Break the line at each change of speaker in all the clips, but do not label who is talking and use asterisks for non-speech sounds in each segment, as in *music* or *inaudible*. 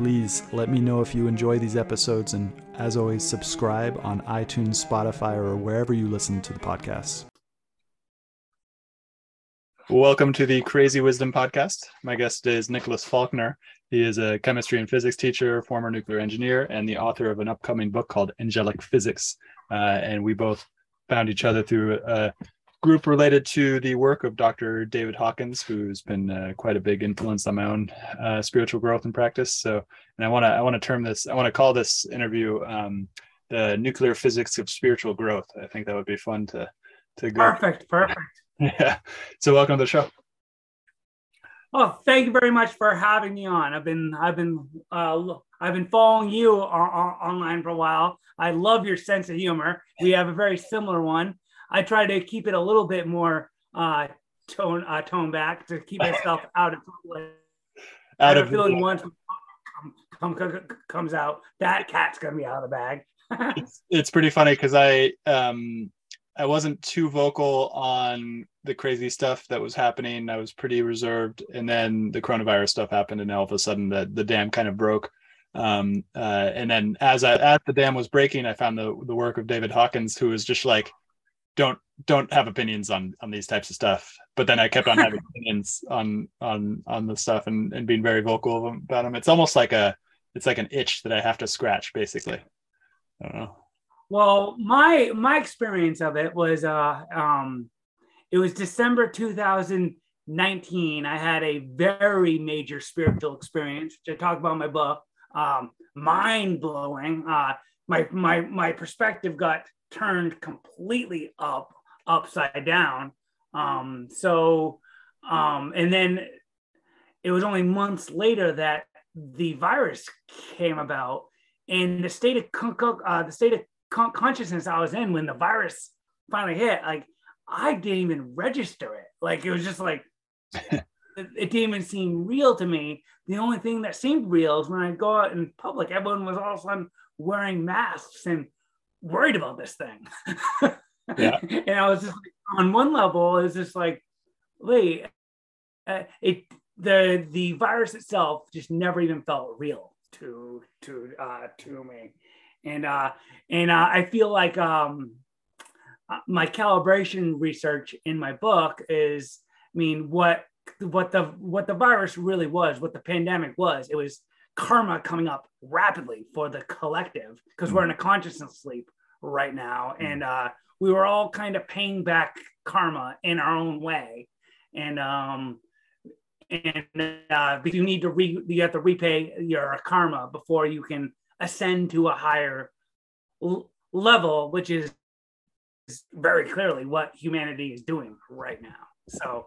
Please let me know if you enjoy these episodes, and as always, subscribe on iTunes, Spotify, or wherever you listen to the podcast. Welcome to the Crazy Wisdom Podcast. My guest today is Nicholas Faulkner. He is a chemistry and physics teacher, former nuclear engineer, and the author of an upcoming book called Angelic Physics. Uh, and we both found each other through a group related to the work of Dr. David Hawkins, who's been uh, quite a big influence on my own uh, spiritual growth and practice. So, and I want to I want to term this I want to call this interview um, the nuclear physics of spiritual growth. I think that would be fun to to
go. Perfect, perfect. *laughs*
yeah. So, welcome to the show.
Oh, thank you very much for having me on. I've been I've been uh, I've been following you on online for a while. I love your sense of humor. We have a very similar one. I try to keep it a little bit more uh, tone uh, tone back to keep myself *laughs* out of out of feeling once come, come, comes out that cat's gonna be out of the bag. *laughs*
it's, it's pretty funny because I um I wasn't too vocal on the crazy stuff that was happening. I was pretty reserved, and then the coronavirus stuff happened, and all of a sudden the the dam kind of broke. Um, uh, and then as I, as the dam was breaking, I found the the work of David Hawkins, who was just like don't don't have opinions on on these types of stuff. But then i kept on having *laughs* opinions on on on the stuff and and being very vocal about them it's almost like a it's like an itch that i have to scratch basically. I don't know.
Well my my experience of it was uh um it was december 2019 i had a very major spiritual experience which i talk about in my book. Um mind blowing uh my my my perspective got turned completely up upside down. Um so um and then it was only months later that the virus came about and the state of uh, the state of consciousness i was in when the virus finally hit like i didn't even register it. Like it was just like *laughs* it, it didn't even seem real to me. The only thing that seemed real is when i go out in public everyone was all of a sudden wearing masks and worried about this thing. *laughs* yeah. and I was just like, on one level, it's just like, wait, uh, it the the virus itself just never even felt real to to uh, to me, and uh, and uh, I feel like um, uh, my calibration research in my book is, I mean, what what the what the virus really was, what the pandemic was. It was karma coming up rapidly for the collective because we're in a consciousness sleep right now. Hmm. and uh, we were all kind of paying back karma in our own way. And um and uh, you need to re you have to repay your karma before you can ascend to a higher l- level which is very clearly what humanity is doing right now. So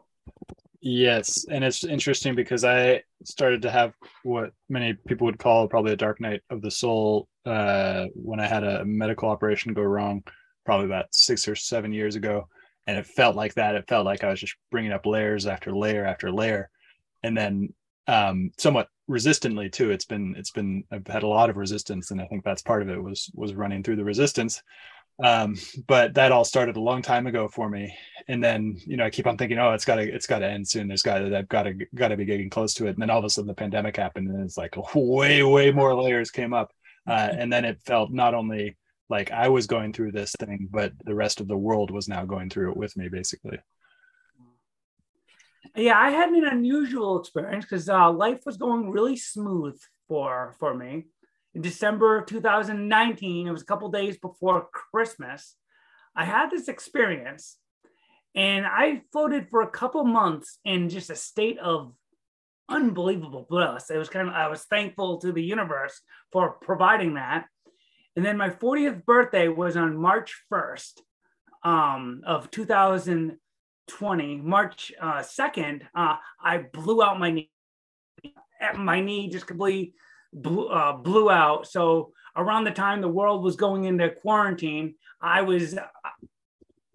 Yes, and it's interesting because I started to have what many people would call probably a dark night of the soul uh, when I had a medical operation go wrong, probably about six or seven years ago, and it felt like that. It felt like I was just bringing up layers after layer after layer, and then um, somewhat resistantly too. It's been it's been I've had a lot of resistance, and I think that's part of it was was running through the resistance um, but that all started a long time ago for me. And then you know i keep on thinking oh it's got to it's got to end soon. There's got to i've got to got to be getting close to it. And then all of a sudden the pandemic happened and it's like way way more layers came up. Uh, and then it felt not only like i was going through this thing but the rest of the world was now going through it with me basically.
Yeah i had an unusual experience because uh, life was going really smooth for for me in December of 2019, it was a couple days before Christmas, I had this experience and I floated for a couple months in just a state of unbelievable bliss. It was kind of, I was thankful to the universe for providing that. And then my 40th birthday was on March 1st um, of 2020. March uh, 2nd, uh, I blew out my knee. My knee just completely blew, uh, blew out. So around the time the world was going into quarantine, I was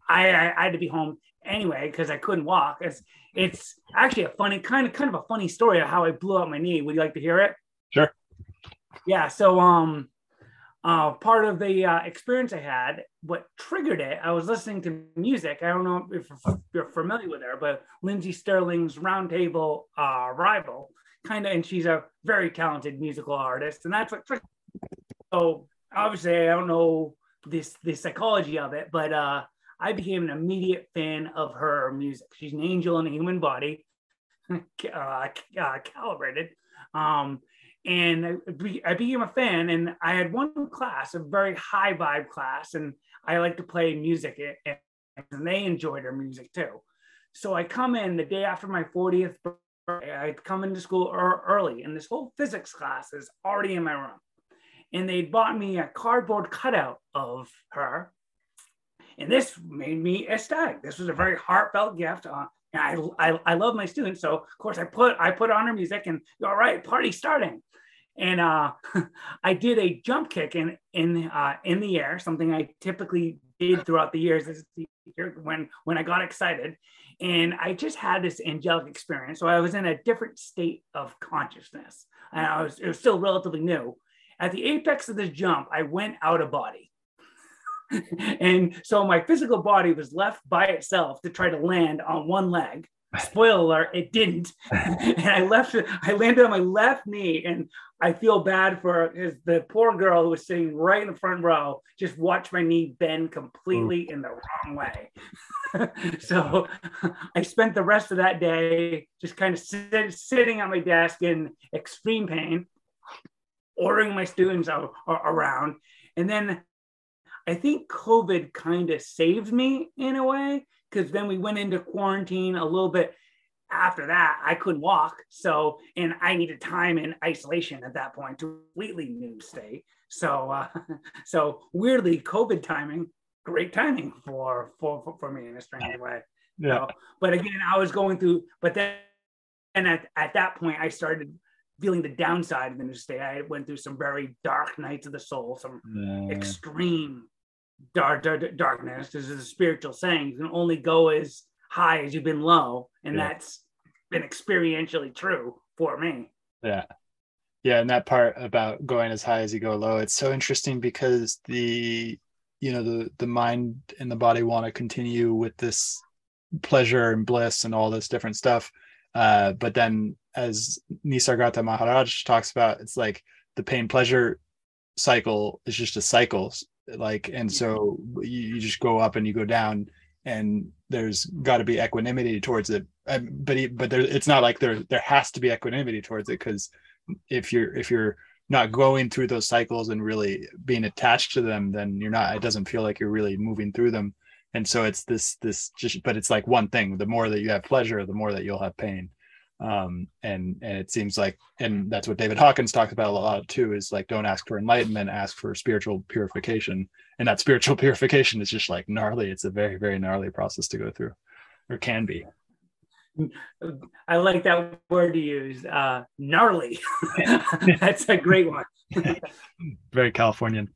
I, I, I had to be home anyway because I couldn't walk. It's it's actually a funny kind of kind of a funny story of how I blew out my knee. Would you like to hear it?
Sure.
Yeah. So um, uh, part of the uh, experience I had, what triggered it, I was listening to music. I don't know if you're familiar with her, but Lindsey Stirling's Roundtable uh, rival, kind of, and she's a very talented musical artist, and that's what. So obviously, I don't know this the psychology of it, but uh, I became an immediate fan of her music. She's an angel in a human body, *laughs* uh, uh, calibrated. Um, and I, I became a fan. And I had one class, a very high vibe class, and I like to play music, and, they enjoyed her music too. So I come in the day after my 40th birthday. I come into school early, and this whole physics class is already in my room. And they'd bought me a cardboard cutout of her and this made me ecstatic. This was a very heartfelt gift. Uh, I, I, I love my students. So of course I put, I put on her music and all right, party starting. And uh, *laughs* I did a jump kick in, in, uh, in the air, something I typically did throughout the years when, when I got excited. And I just had this angelic experience. So I was in a different state of consciousness. And I was, it was still relatively new. At the apex of this jump, I went out of body *laughs* and so my physical body was left by itself to try to land on one leg. *laughs* Spoiler alert, it didn't. *laughs* and I left I landed on my left knee and I feel bad for his, the poor girl who was sitting right in the front row, just watch my knee bend completely Ooh. in the wrong way. *laughs* so I spent the rest of that day just kind of sit, sitting at my desk in extreme pain, ordering my students out, around. And then I think COVID kind of saved me in a way because then we went into quarantine a little bit after that. I couldn't walk. So, and I needed time in isolation at that point to completely new state. So, uh, *laughs* so weirdly, COVID timing, great timing for, for, for, me in a strange way. Yeah. So, but again, I was going through, but then and at, at that point, I started feeling the downside of the new state. I went through some very dark nights of the soul, some yeah. extreme dark, dark darkness. This is a spiritual saying. You can only go as high as you've been low, and yeah. that's been experientially true for me.
Yeah. Yeah, and that part about going as high as you go low, it's so interesting because the you know the the mind and the body want to continue with this pleasure and bliss and all this different stuff. Uh, but then as Nisargadatta Maharaj talks about, it's like the pain pleasure cycle is just a cycle like and so you, you just go up and you go down and there's got to be equanimity towards it. Um, but he, but there, it's not like there there has to be equanimity towards it because if you're if you're not going through those cycles and really being attached to them then you're not it doesn't feel like you're really moving through them. And so it's this this just but it's like one thing. The more that you have pleasure the more that you'll have pain um, and and it seems like and that's what david hawkins talks about a lot too is like don't ask for enlightenment ask for spiritual purification. And that spiritual *laughs* purification is just like gnarly. It's a very very gnarly process to go through or can be.
I like that word to use uh, gnarly. *laughs* That's a great one. *laughs*
Very californian.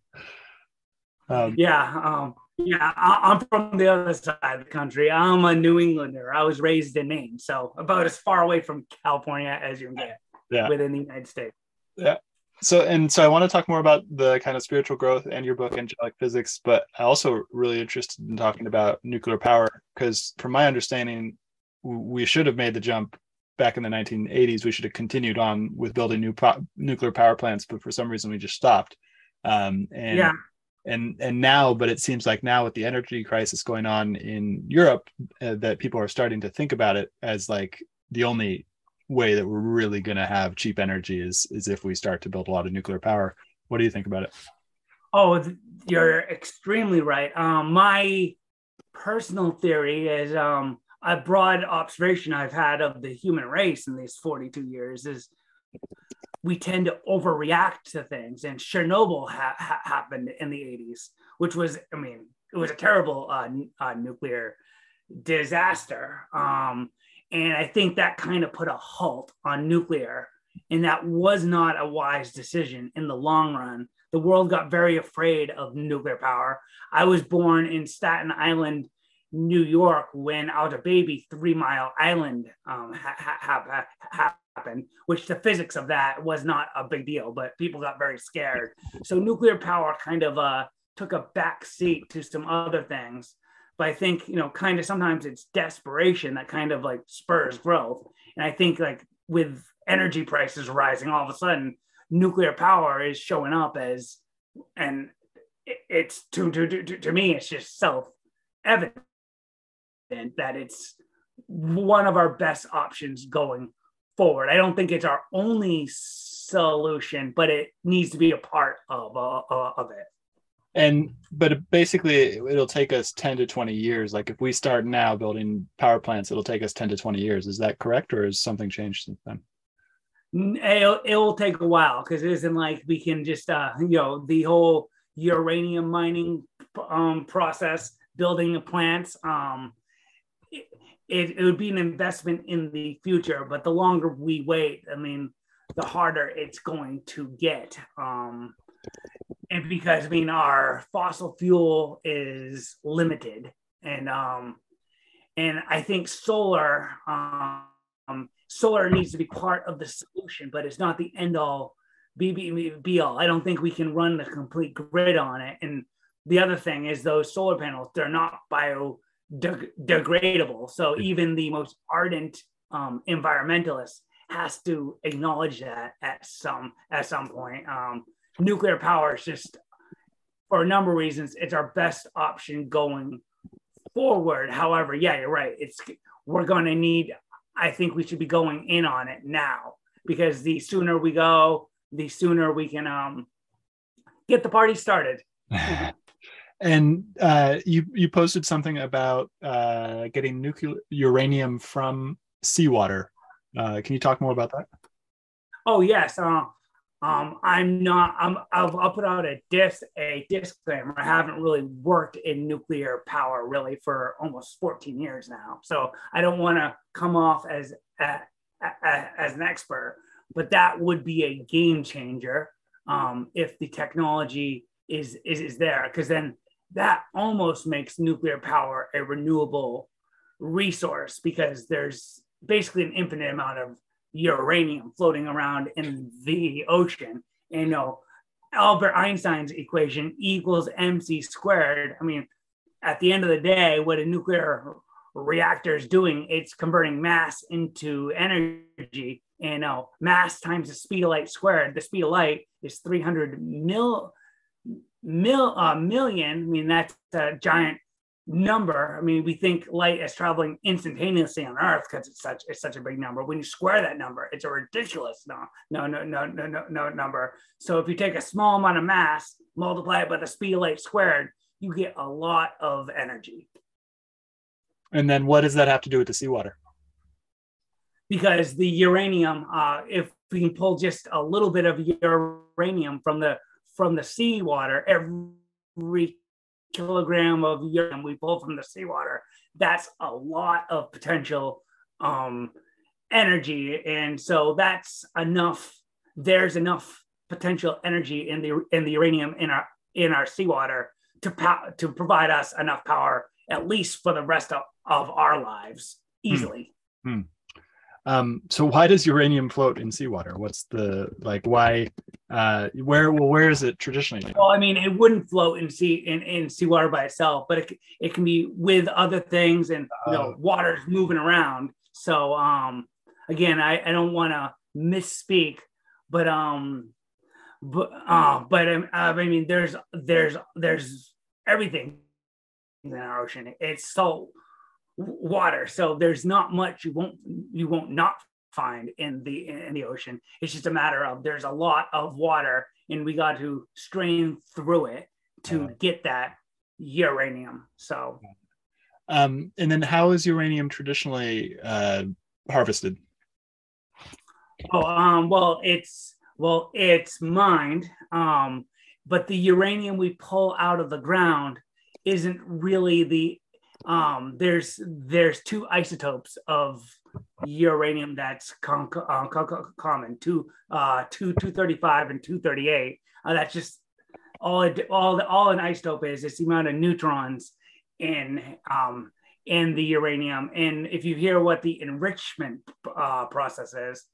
Um, yeah um, yeah, I'm from the other side of the country. I'm a New Englander. I was raised in Maine, so about as far away from California as you can get yeah. within the United States.
Yeah. So and so I want to talk more about the kind of spiritual growth and your book Angelic Physics, but I also really interested in talking about nuclear power because from my understanding we should have made the jump back in the 1980s we should have continued on with building new po- nuclear power plants but for some reason we just stopped um, and yeah and and now but it seems like now with the energy crisis going on in europe uh, that people are starting to think about it as like the only way that we're really going to have cheap energy is is if we start to build a lot of nuclear power. What do you think about it?
Oh you're extremely right. Um, my personal theory is um, a broad observation i've had of the human race in these 42 years is we tend to overreact to things. And Chernobyl ha- ha- happened in the 80s, which was, I mean, it was a terrible uh, uh, nuclear disaster. Um, and I think that kind of put a halt on nuclear. And that was not a wise decision in the long run the world got very afraid of nuclear power. I was born in Staten Island, New York, when I was a baby. Three Mile Island um, ha- ha- ha- happened, which the physics of that was not a big deal, but people got very scared. So nuclear power kind of uh, took a back seat to some other things. But I think you know, kind of sometimes it's desperation that kind of like spurs growth. And I think like with energy prices rising, all of a sudden nuclear power is showing up as, and it's to to to, to me, it's just self evident that it's one of our best options going forward. I don't think it's our only solution, but it needs to be a part of uh, uh, of it.
And but basically, it'll take us ten to twenty years. Like if we start now building power plants, it'll take us ten to twenty years. Is that correct, or has something changed since then?
It'll, it will take a while because it isn't like we can just uh, you know the whole uranium mining um, process, building the plants. Um, it, it would be an investment in the future, but the longer we wait, I mean, the harder it's going to get. Um, and because I mean, our fossil fuel is limited, and um, and I think solar um, solar needs to be part of the solution, but it's not the end all be, be, be all. I don't think we can run the complete grid on it. And the other thing is those solar panels, they're not bio de- degradable. So even the most ardent um, environmentalist has to acknowledge that at some at some point. Um, nuclear power is just, for a number of reasons, it's our best option going forward. However, yeah, you're right. It's we're going to need. I think we should be going in on it now because the sooner we go, the sooner we can um, get the party started. *laughs*
And uh, you you posted something about uh, getting nuclear uranium from seawater. Uh, can you talk more about that?
Oh yes. Uh, um, I'm not. I'm. I'll, I'll put out a dis a disclaimer. I haven't really worked in nuclear power really for almost 14 years now, so I don't want to come off as as an expert. But that would be a game changer um, if the technology is is, is there, because then that almost makes nuclear power a renewable resource because there's basically an infinite amount of uranium floating around in the ocean. And you know, Albert Einstein's equation equals mc squared. I mean, at the end of the day, what a nuclear reactor is doing, it's converting mass into energy. And you know, mass times the speed of light squared. The speed of light is 300 mil mil, uh, million, I mean, that's a giant number. I mean, we think light is traveling instantaneously on Earth because it's such it's such a big number. When you square that number, it's a ridiculous no no no no no no no number. So if you take a small amount of mass, multiply it by the speed of light squared, you get a lot of energy.
And then what does that have to do with the seawater?
Because the uranium, uh, if we can pull just a little bit of uranium from the from the seawater every kilogram of uranium we pull from the seawater that's a lot of potential um, energy and so that's enough there's enough potential energy in the in the uranium in our in our seawater to pow- to provide us enough power at least for the rest of, of our lives hmm. easily.
Hmm. Um, so why does uranium float in seawater? What's the like? Why? Uh, where? Well, where is it traditionally?
Well, I mean, it wouldn't float in sea in, in seawater by itself, but it, it can be with other things, and you know, uh, water's moving around. So, um, again, I, I don't want to misspeak, but um, but uh, but um, I mean, there's there's there's everything in our ocean. It's salt water. So there's not much you won't you won't not find in the in the ocean. It's just a matter of there's a lot of water, and we got to strain through it to get that uranium. So,
um, and then how is uranium traditionally uh, harvested?
Oh, um, well, it's well, it's mined, um, but the uranium we pull out of the ground isn't really the um, there's there's two isotopes of uranium that's uh, common two uh two 235 and 238 uh, that's just all it, all all an isotope is is the amount of neutrons in um, in the uranium. And if you hear what the enrichment uh, process is,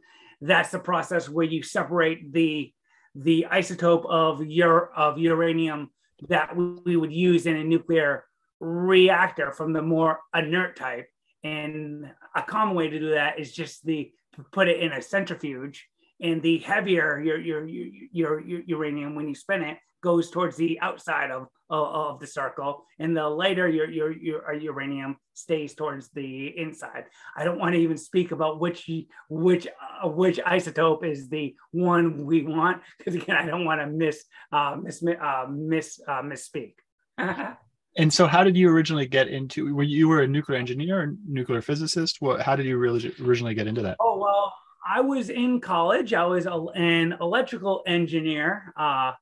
that's the process where you separate the the isotope of your of uranium that we would use in a nuclear reactor from the more inert type. And a common way to do that is just the put it in a centrifuge. And the heavier your your your, your uranium when you spin it goes towards the outside of, of, of the circle, and the lighter your, your your uranium stays towards the inside. I don't want to even speak about which which uh, which isotope is the one we want because again, I don't want to miss uh, miss uh, miss uh, misspeak. *laughs*
And so, how did you originally get into? Were you were a nuclear engineer, or nuclear physicist? What? How did you really originally get into that?
Oh well, I was in college. I was a, an electrical engineer uh,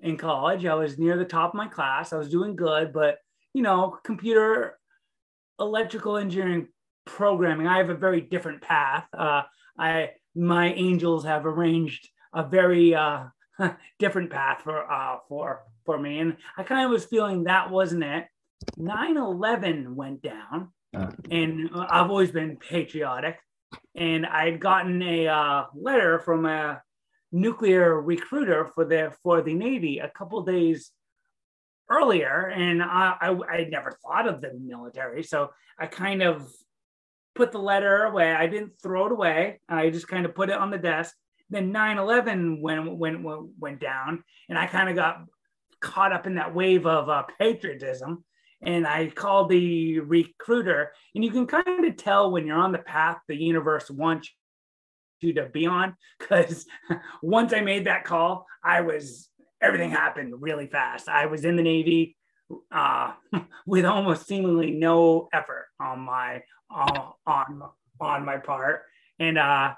in college. I was near the top of my class. I was doing good, but you know, computer electrical engineering programming. I have a very different path. Uh, I my angels have arranged a very uh, *laughs* different path for uh, for for me. And I kind of was feeling that wasn't it. 9 11 went down, uh. and I've always been patriotic. And I'd gotten a uh, letter from a nuclear recruiter for the for the Navy a couple days earlier, and I, I I never thought of the military, so I kind of put the letter away. I didn't throw it away. I just kind of put it on the desk. Then 9/11 went went went down, and I kind of got caught up in that wave of uh, patriotism. And I called the recruiter, and you can kind of tell when you're on the path the universe wants you to be on. Because *laughs* once I made that call, I was everything happened really fast. I was in the Navy uh, *laughs* with almost seemingly no effort on my uh, on on my part, and uh,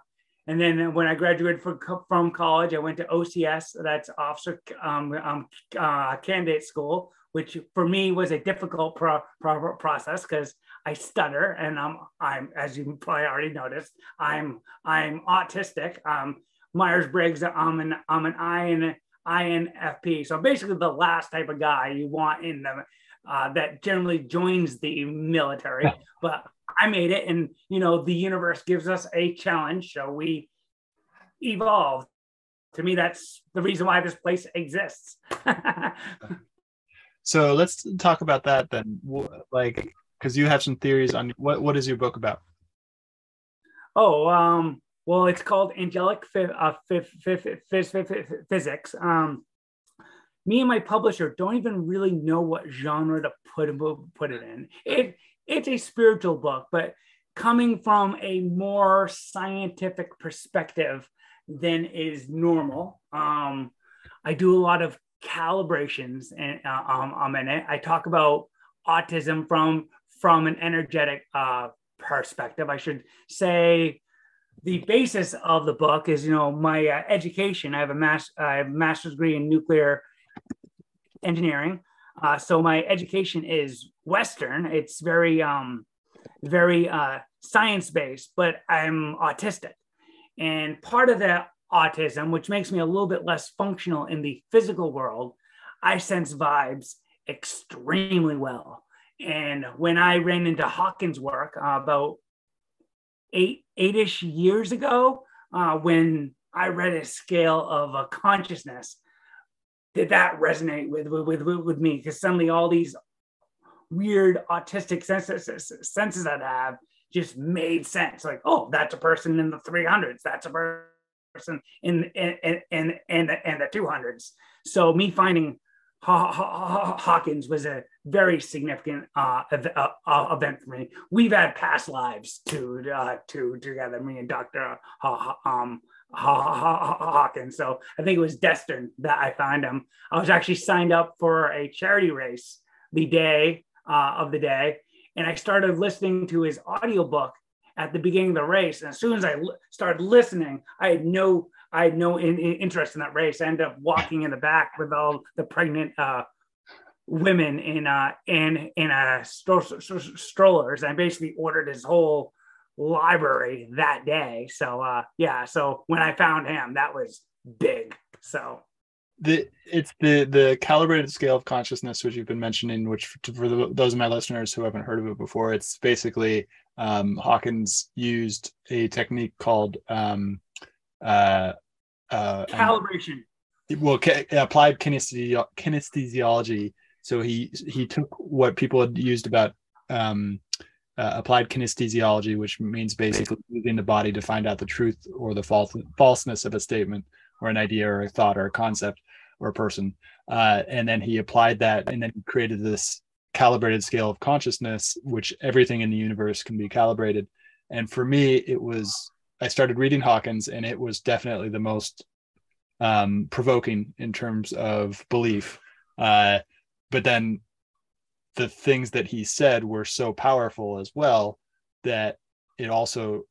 and then when I graduated from, from college, I went to OCS, that's Officer um, um, uh, Candidate School, which for me was a difficult pro- pro- process because I stutter and I'm, I'm, as you probably already noticed, I'm, I'm autistic. Um, Myers Briggs, I'm an, I'm an IN, INFP. So basically, the last type of guy you want in the uh, that generally joins the military. but I made it, and you know the universe gives us a challenge, so we evolve. To me, that's the reason why this place exists. *laughs*
so let's talk about that then. Like, because you have some theories on what what is your book about?
Oh, um, well, it's called Angelic uh, Physics. Um, me and my publisher don't even really know what genre to put put it in. It it's a spiritual book, but coming from a more scientific perspective than is normal. Um, I do a lot of calibrations and uh, um. I talk about autism from from an energetic uh, perspective. I should say the basis of the book is you know my uh, education. I have a mass I have a master's degree in nuclear engineering. Uh, so my education is Western. It's very, um, very uh, science based, but I'm autistic. And part of that autism, which makes me a little bit less functional in the physical world, I sense vibes extremely well. And when I ran into Hawkins' work uh, about eight eight-ish years ago, uh, when I read a scale of a consciousness, did that resonate with with with, with me? Because suddenly all these weird autistic senses senses I have just made sense. Like, oh, that's a person in the 300s. That's a person in in in in the, the 200s. So me finding Hawkins was a very significant uh, uh, uh, event for me. We've had past lives to uh, to together, me and Doctor um, Hawkins. So I think it was destined that I found him. I was actually signed up for a charity race the day uh, of the day, and I started listening to his audiobook at the beginning of the race. And as soon as I l- started listening, I had no I had no in, in interest in that race. I ended up walking in the back with all the pregnant uh, women in uh, in in uh, stro- strollers. I basically ordered his whole library that day. So uh, yeah, so when I found him, that was big. So
the it's the the calibrated scale of consciousness which you've been mentioning which for, for the, those of my listeners who haven't heard of it before it's basically um, hawkins used a technique called um, uh, uh,
calibration
well ca- applied kinesthesi- kinesthesiology so he he took what people had used about um, uh, applied kinesthesiology which means basically using the body to find out the truth or the false falseness of a statement or an idea or a thought or a concept or a person. Uh, and then he applied that and then he created this calibrated scale of consciousness, which everything in the universe can be calibrated. And for me, it was, I started reading Hawkins and it was definitely the most um, provoking in terms of belief. Uh, but then the things that he said were so powerful as well that it also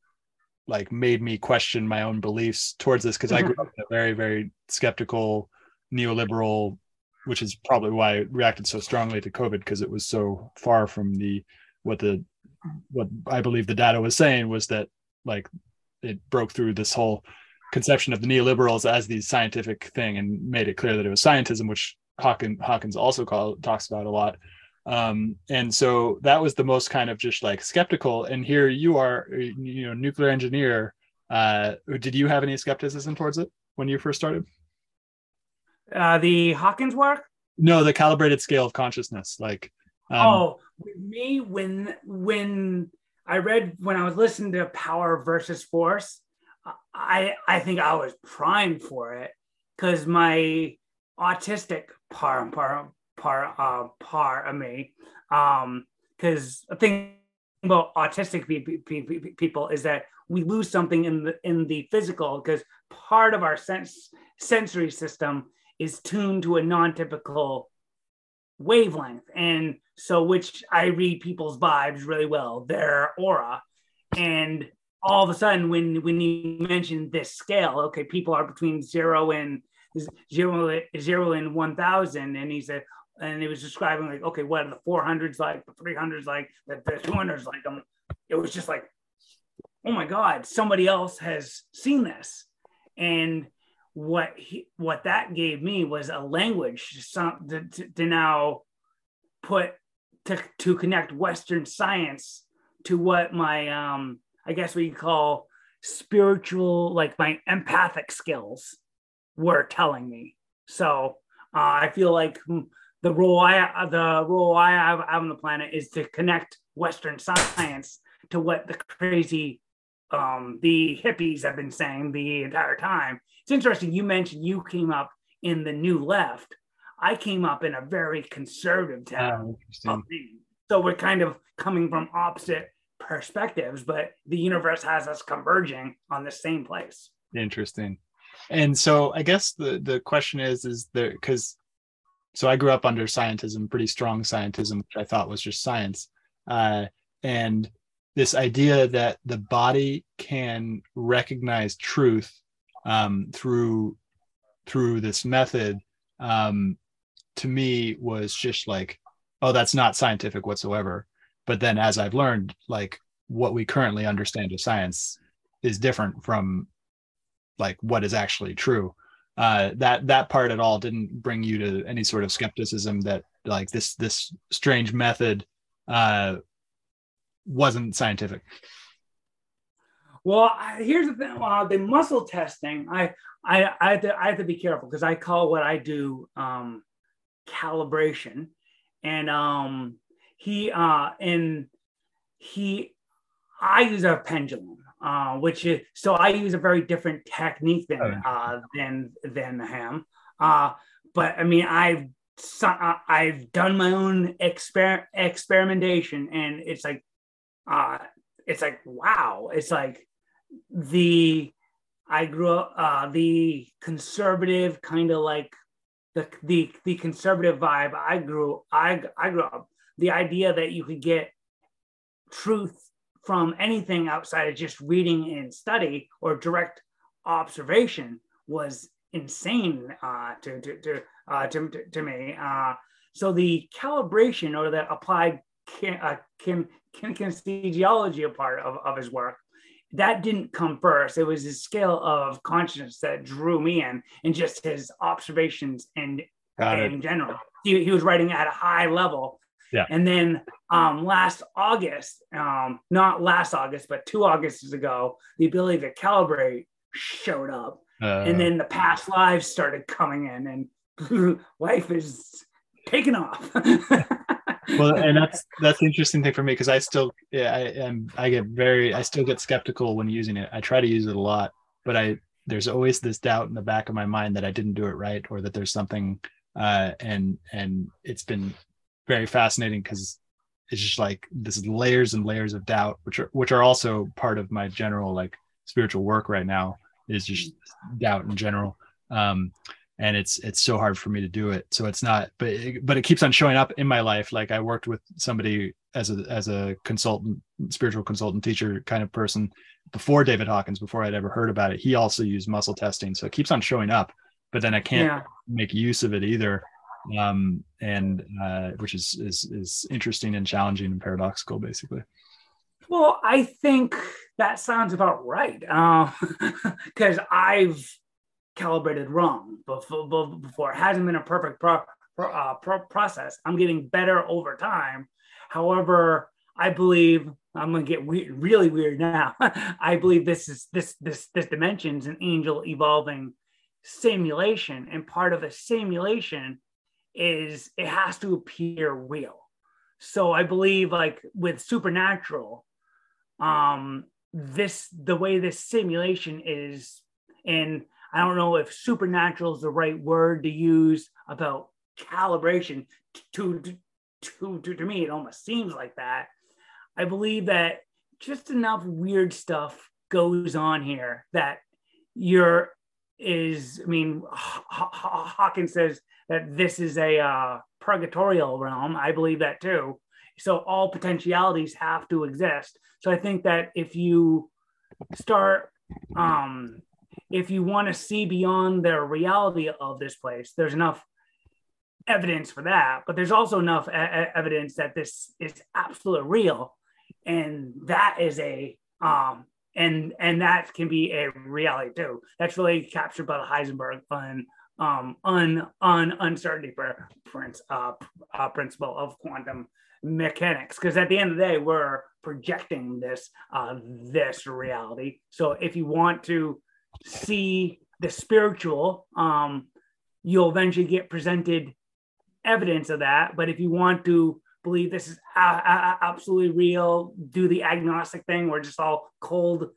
like made me question my own beliefs towards this because I grew up in a very, very skeptical neoliberal, which is probably why I reacted so strongly to COVID because it was so far from the what the what I believe the data was saying was that like it broke through this whole conception of the neoliberals as the scientific thing and made it clear that it was scientism, which Hawkins, Hawkins also call, talks about a lot. Um, and so that was the most kind of just like skeptical. And here you are, you know, nuclear engineer. Uh, did you have any skepticism towards it when you first started?
Uh, the Hawkins work?
No, the calibrated scale of consciousness. Like,
um, oh, with me when when I read when I was listening to Power versus Force, I I think I was primed for it because my autistic part part part uh of me um because the thing about autistic people is that we lose something in the in the physical because part of our sense sensory system is tuned to a non-typical wavelength. And so which i read people's vibes really well their aura. And all of a sudden when when you mention this scale okay people are between zero and zero zero and 1000 and he said and he was describing like okay what are the 400s like the 300s like the, the 200s like um, it was just like oh my god somebody else has seen this and what he, what that gave me was a language to, to, to now put to, to connect Western science to what my um, I guess we call spiritual, like my empathic skills were telling me. So uh, I feel like the role I the role I have on the planet is to connect Western science to what the crazy um, the hippies have been saying the entire time. It's interesting. You mentioned you came up in the new left. I came up in a very conservative town. Oh, so we're kind of coming from opposite perspectives, but the universe has us converging on the same place.
Interesting. And so I guess the the question is is there because so I grew up under scientism, pretty strong scientism, which I thought was just science. Uh, and this idea that the body can recognize truth um, through through this method um, to me was just like oh that's not scientific whatsoever but then as i've learned like what we currently understand of science is different from like what is actually true uh, that that part at all didn't bring you to any sort of skepticism that like this this strange method uh, wasn't scientific.
Well, here's the thing: uh, the muscle testing, I I I have to, I have to be careful because I call what I do um, calibration, and um, he uh, and he I use a pendulum, uh, which is so I use a very different technique than oh, uh, than than him. Uh, but I mean, I've I've done my own exper- experimentation, and it's like uh, it's like wow it's like the i grew up uh, the conservative kind of like the, the the conservative vibe i grew i i grew up the idea that you could get truth from anything outside of just reading and study or direct observation was insane uh, to to to, uh, to, to, me. Uh, so the calibration or the applied uh, kinesthesiology a part of, of his work that didn't come first. It was his scale of consciousness that drew me in, and just his observations and in general. He, he was writing at a high level.
Yeah.
And then um, last August, um, not last August, but two Augusts ago, the ability to calibrate showed up.
Uh,
and then the past lives started coming in, and *laughs* life is taking off. *laughs*
well, and that's that's the interesting thing for me because I still yeah I am I get very I still get skeptical when using it. I try to use it a lot, but I there's always this doubt in the back of my mind that I didn't do it right or that there's something uh, and and it's been very fascinating because it's just like this is layers and layers of doubt which are which are also part of my general like spiritual work right now is just doubt in general. Um and it's it's so hard for me to do it. So it's not but it, but it keeps on showing up in my life. Like i worked with somebody as a as a consultant spiritual consultant teacher kind of person before david hawkins before i'd ever heard about it. He also used muscle testing. So it keeps on showing up but then i can't
yeah.
make use of it either um and uh which is is is interesting and challenging and paradoxical basically
Well, I think that sounds about right. *laughs* Because I've calibrated wrong before, before. It hasn't been a perfect pro, uh, pro process. I'm getting better over time. However, I believe I'm gonna get weird, really weird now. *laughs* I believe this is this this this dimension's an angel evolving simulation, and part of a simulation is it has to appear real. So I believe like with supernatural, um, this the way this simulation is, and I don't know if supernatural is the right word to use about calibration. To to to, to me, it almost seems like that. I believe that just enough weird stuff goes on here that you're is I mean Hawkins says that this is a uh, purgatorial realm. I believe that too. So all potentialities have to exist. So I think that if you start, um, if you want to see beyond the reality of this place, there's enough evidence for that. But there's also enough evidence that this is absolutely real, and that is a um, and and that can be a reality too. That's really captured by the Heisenberg un, um, un, un uncertainty for, uh, uh, principle of quantum mechanics. Because at the end of the day, we're projecting this uh, this reality. So if you want to see the spiritual, um, you'll eventually get presented evidence of that. But if you want to believe this is a- a- absolutely real, do the agnostic thing, where just all cold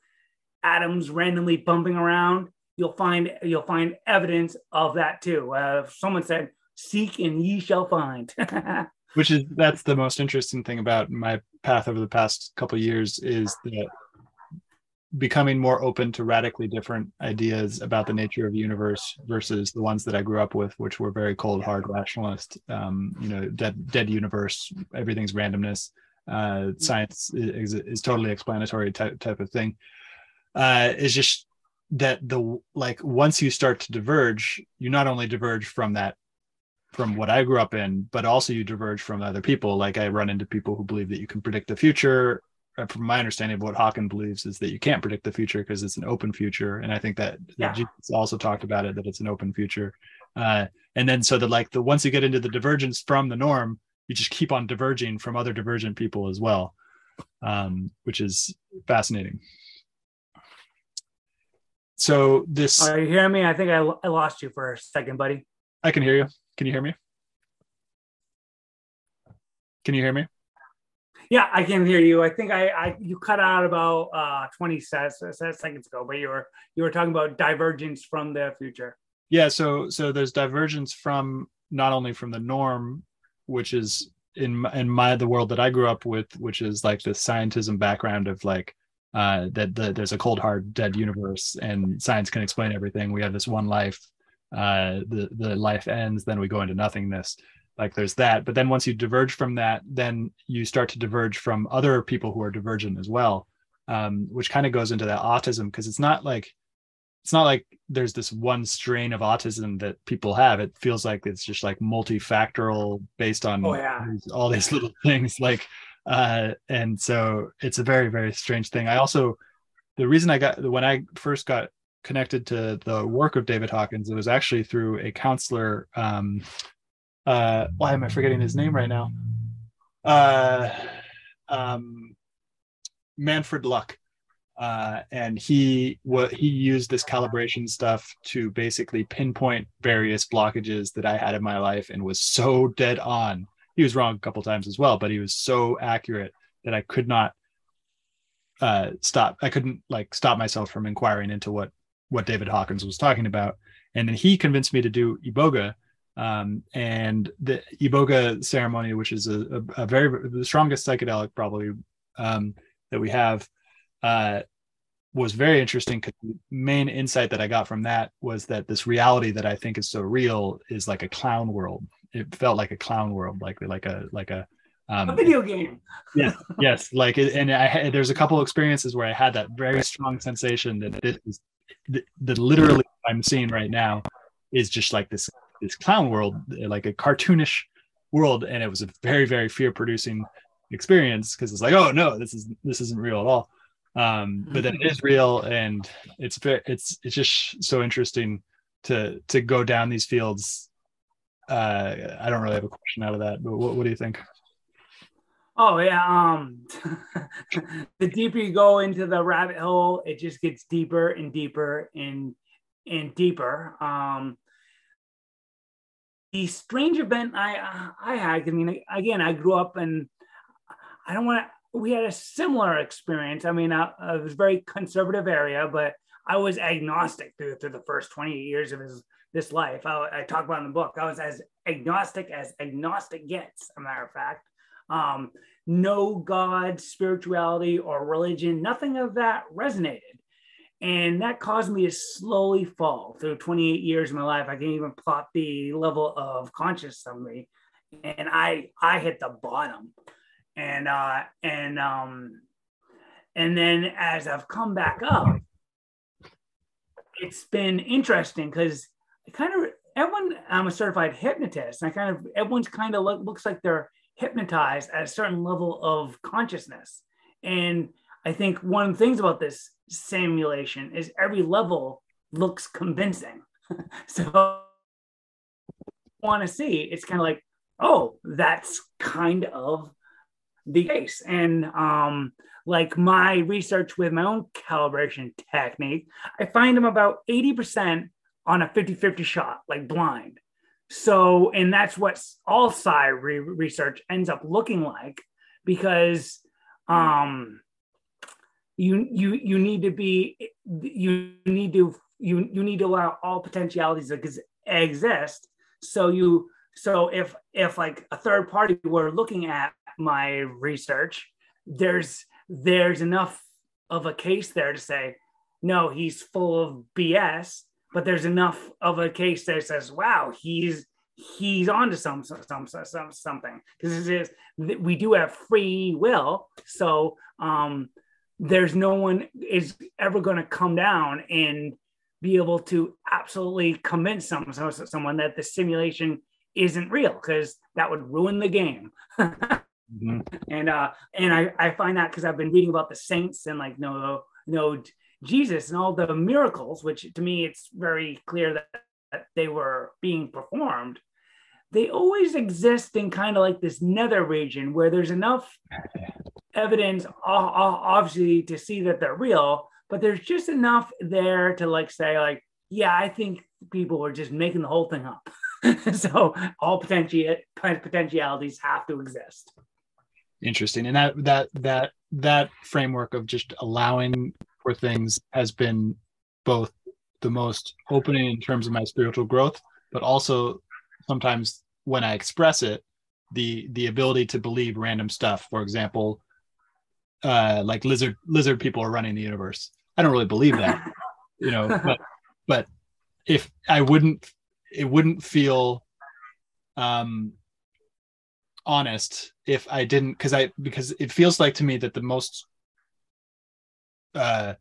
atoms randomly bumping around, you'll find you'll find evidence of that too. Uh, someone said, "Seek and ye shall find." *laughs*
which is that's the most interesting thing about my path over the past couple years is that becoming more open to radically different ideas about the nature of the universe versus the ones that I grew up with, which were very cold, hard rationalist. Um, you know, dead, dead universe, everything's randomness. Uh, science is, is totally explanatory type type of thing. Uh, is just that the like once you start to diverge, you not only diverge from that from what I grew up in, but also you diverge from other people. Like I run into people who believe that you can predict the future. From my understanding of what Hawkins believes is that you can't predict the future because it's an open future, and I think that,
Yeah.
Jesus also talked about it that it's an open future. Uh, and then so that like the once you get into the divergence from the norm, you just keep on diverging from other divergent people as well, um, which is fascinating. So this
Are you hearing me? I think I, I lost you for a second, buddy.
I can hear you. Can you hear me? Can you hear me?
Yeah, I can hear you. I think I, I you cut out about uh 20 se- se- seconds ago, but you were you were talking about divergence from the future.
Yeah, so so there's divergence from not only from the norm, which is in in my the world that I grew up with, which is like the scientism background of like uh, that the, there's a cold hard dead universe and science can explain everything. We have this one life, uh, the the life ends, then we go into nothingness. Like there's that, but then once you diverge from that, then you start to diverge from other people who are divergent as well, um, which kind of goes into that autism because it's not like it's not like there's this one strain of autism that people have. It feels like it's just like multifactorial based on
Oh, yeah.
all these little things. Like, uh, and so it's a very very strange thing. I also the reason I got when I first got connected to the work of David Hawkins, it was actually through a counselor. Um, uh, why am I forgetting his name right now? Uh, um, Manfred Luck. Uh, and he what he used this calibration stuff to basically pinpoint various blockages that I had in my life and was so dead on. He was wrong a couple times as well, but he was so accurate that I could not uh, stop. I couldn't like stop myself from inquiring into what what David Hawkins was talking about. And then he convinced me to do iboga. Um, and the iboga ceremony, which is a, a, a very the strongest psychedelic probably um, that we have, uh, was very interesting because the main insight that I got from that was that this reality that I think is so real is like a clown world. It felt like a clown world, like like a like a
um, a video game.
yes, *laughs* yes. Like, and I there's a couple of experiences where I had that very strong sensation that this is that literally I'm seeing right now is just like this this clown world, like a cartoonish world, and it was a very very fear producing experience because it's like, oh no, this is this isn't real at all. Um, but then it is real, and it's it's it's just so interesting to to go down these fields. Uh, I don't really have a question out of that, but what, what do you think?
Oh yeah. Um, *laughs* the deeper you go into the rabbit hole, it just gets deeper and deeper and and deeper. Um, the strange event I I had. I mean, again, I grew up and I don't want to. We had a similar experience. I mean, I, I was very conservative area, but I was agnostic through through the first twenty years of his this life. I, I talk about in the book. I was as agnostic as agnostic gets. a matter of fact um, no God, spirituality, or religion, nothing of that resonated. And that caused me to slowly fall through 28 years of my life. I can't even plot the level of conscious summary. And I I hit the bottom. And uh and um and then as I've come back up, it's been interesting because kind of everyone I'm a certified hypnotist. And I kind of everyone's kind of look, looks like they're hypnotized at a certain level of consciousness. And I think one of the things about this simulation is every level looks convincing. *laughs* so want to see, it's kind of like, oh, that's kind of the case. And um, like my research with my own calibration technique, I find them about 80% on a 50 50 shot, like blind. So, and that's what all psi re- research ends up looking like because um, you you you need to be you need to you you need to allow all potentialities to exist. So you so if if like a third party were looking at my research, there's there's enough of a case there to say no, he's full of BS but there's enough of a case that says, wow, he's he's onto some some some, something because it is we do have free will, so um, there's no one is ever going to come down and be able to absolutely convince some, someone that the simulation isn't real because that would ruin the game. mm-hmm. *laughs* And uh, and I, I find that because I've been reading about the saints and like no no Jesus and all the miracles, which to me it's very clear that, that they were being performed, they always exist in kind of like this nether region where there's enough *laughs* evidence, obviously, to see that they're real, but there's just enough there to like say, like, yeah, I think people are just making the whole thing up. *laughs* so all potential potentialities have to exist.
Interesting, and that that that that framework of just allowing for things has been both the most opening in terms of my spiritual growth, but also sometimes when I express it, the the ability to believe random stuff. For example, uh, like lizard lizard people are running the universe. I don't really believe that, *laughs* you know. But but if I wouldn't, it wouldn't feel um honest if I didn't because I because it feels like to me that the most uh,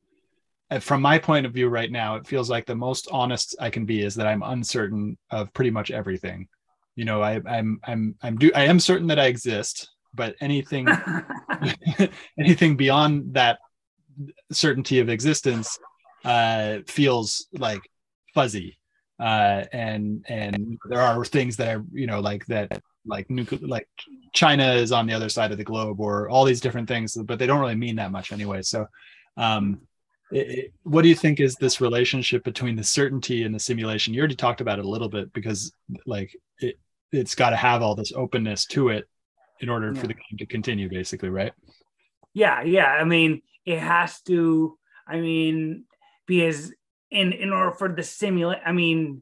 from my point of view right now, it feels like the most honest I can be is that I'm uncertain of pretty much everything. You know, I, I'm I'm I'm do I am certain that I exist, but anything *laughs* *laughs* anything beyond that certainty of existence uh, feels like fuzzy uh, and and there are things that are you know like that like nuclear like china is on the other side of the globe or all these different things but they don't really mean that much anyway so um it, it, what do you think is this relationship between the certainty and the simulation? You already talked about it a little bit because like it it's got to have all this openness to it in order yeah. for the game to continue basically right?
Yeah yeah. I mean it has to i mean because in in order for the simulate i mean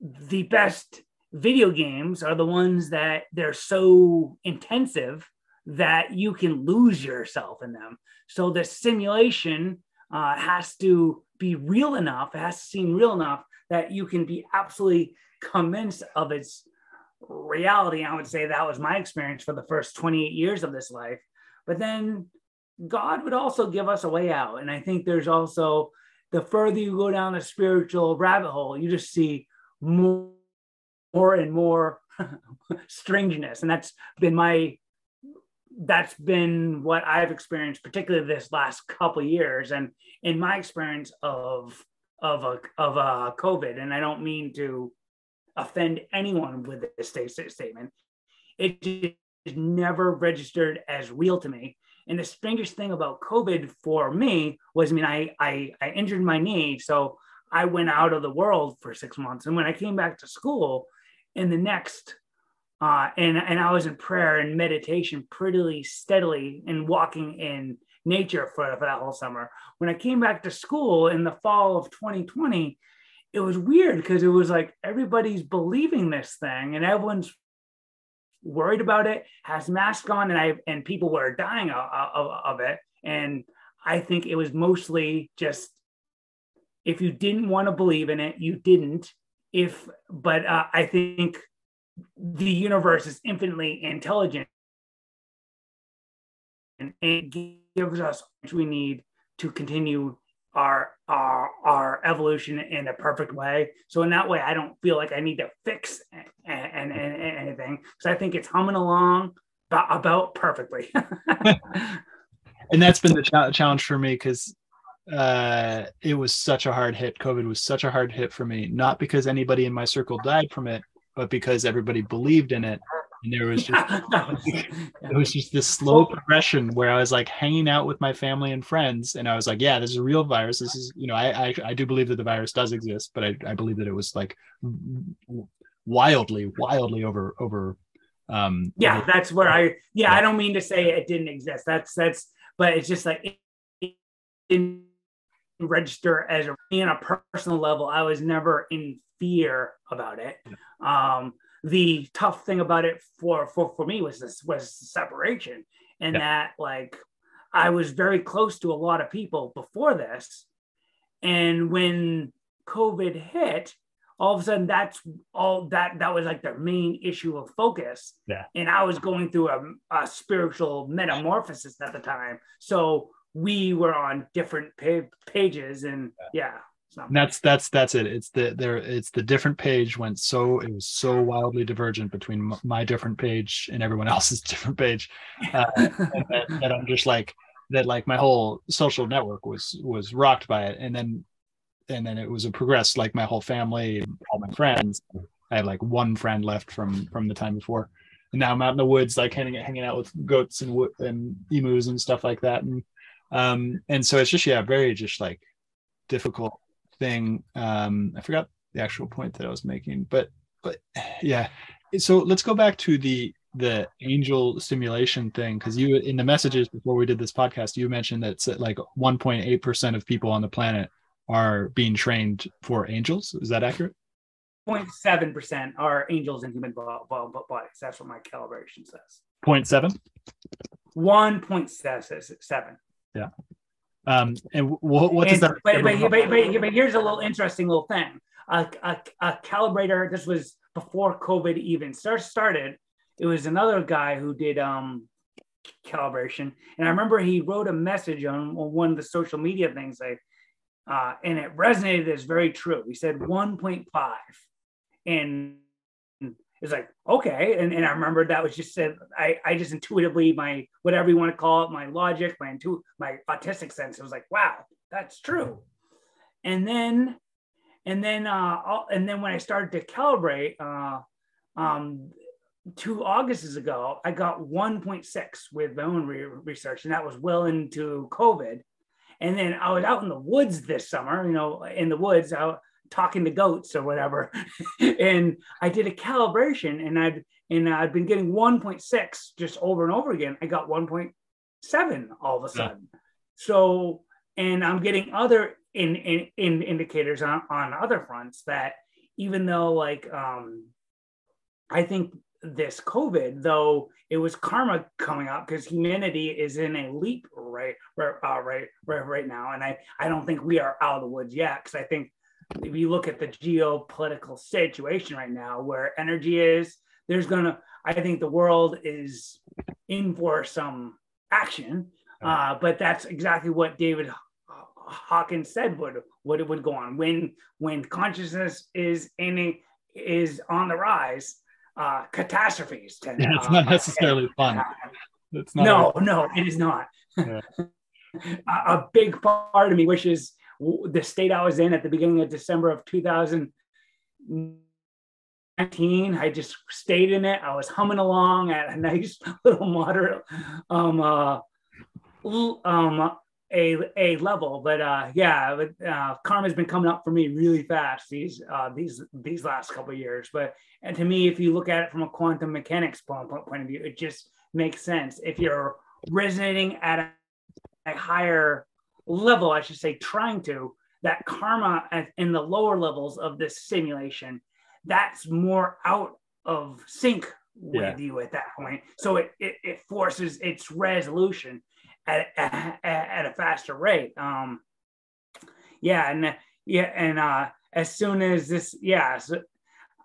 the best video games are the ones that they're so intensive that you can lose yourself in them. So the simulation uh, has to be real enough it has to seem real enough that you can be absolutely convinced of its reality. I would say that was my experience for the first 28 years of this life. But then god would also give us a way out. And i think there's also the further you go down the spiritual rabbit hole, you just see more, more and more *laughs* strangeness. And that's been my that's been what I've experienced, particularly this last couple years, and in my experience of of a of a COVID. And I don't mean to offend anyone with this statement. It just never registered as real to me. And the strangest thing about COVID for me was, I mean, I, I, I injured my knee, so I went out of the world for six months. And when I came back to school, in the next, uh, and and I was in prayer and meditation pretty steadily and walking in nature for, for that whole summer. When I came back to school in the fall of 2020, it was weird because it was like everybody's believing this thing and everyone's worried about it, has masks on, and I and people were dying of, of, of it. And I think it was mostly just if you didn't want to believe in it, you didn't. If but uh, I think the universe is infinitely intelligent and it gives us what we need to continue our our our evolution in a perfect way. So in that way, I don't feel like I need to fix and, anything because I think it's humming along about, about perfectly. *laughs*
and that's been the ch- challenge for me because uh, it was such a hard hit. COVID was such a hard hit for me, not because anybody in my circle died from it, but because everybody believed in it and there was just *laughs* it was just this slow progression where I was like hanging out with my family and friends, and I was like, yeah, this is a real virus. This is you know I I, I do believe that the virus does exist, but I, I believe that it was like wildly wildly over over um
yeah over, that's where i yeah, i don't mean to say it didn't exist. That's that's but it's just like it, it register as a, in a personal level. I was never in fear about it. Um the tough thing about it for for, for me was this was separation and yeah. that like i was very close to a lot of people before this. And when covid hit all of a sudden that's all that that was like their main issue of focus.
Yeah.
And i was going through a, a spiritual metamorphosis at the time. So we were on different pa- pages and yeah, yeah
that's that's that's it. It's the there. It's the different page went so it was so wildly divergent between my different page and everyone *laughs* else's different page, uh, *laughs* that, that I'm just like that. Like my whole social network was was rocked by it, and then and then it was a progress. Like my whole family, all my friends. I had like one friend left from from the time before, and now I'm out in the woods, like hanging hanging out with goats and wood and emus and stuff like that, and um and so it's just yeah, very just like difficult thing. Um, I forgot the actual point that I was making, but but yeah. So let's go back to the the angel simulation thing because you in the messages before we did this podcast you mentioned that like 1.8% of people on the planet are being trained for angels. Is that accurate?
0.7% are angels in human bodies. That's what my calibration says.
0.7
1.7
yeah um, and what, what does
and, that? But, but, but, but, but, here's a little interesting little thing. A, a, a, calibrator. This was before COVID even started. It was another guy who did um, calibration, and I remember he wrote a message on, on one of the social media things. Like, uh, and it resonated as very true. He said 1.5, and it's like okay. And, and i remember that was just said i i just intuitively my whatever you want to call it my logic my intu my autistic sense it was like wow that's true. And then and then uh and then when i started to calibrate uh um two augusts ago i got 1.6 with my own re- research and that was well into covid. And then i was out in the woods this summer you know in the woods out talking to goats or whatever. *laughs* and I did a calibration and I'd and I'd been getting 1.6 just over and over again. I got 1.7 all of a sudden. Yeah. So and I'm getting other in, in, in indicators on, on other fronts that even though like um I think this COVID, though it was karma coming up because humanity is in a leap right right, uh, right right right now, and I I don't think we are out of the woods yet because I think if you look at the geopolitical situation right now, where energy is, there's gonna. I think the world is in for some action, uh, but that's exactly what David Hawkins said would would it would go on when when consciousness is in a, is on the rise. Uh, catastrophes tend.
Yeah, it's not necessarily fun.
It's not no, a- no, it is not. Yeah. *laughs* a, a big part of me wishes the state I was in at the beginning of December of 2019. I just stayed in it. I was humming along at a *laughs* nice little moderate um, uh, um, a, a level. But uh, yeah, but, uh, karma's been coming up for me really fast these uh, these these last couple years. But and to me, if you look at it from a quantum mechanics point, point of view, it just makes sense. If you're resonating at a, a higher level, I should say, trying to, that karma in the lower levels of this simulation, that's more out of sync with yeah. you at that point. So it, it, it forces its resolution at, *laughs* at, at, a faster rate. Um, yeah. And yeah. And uh, as soon as this, yeah, so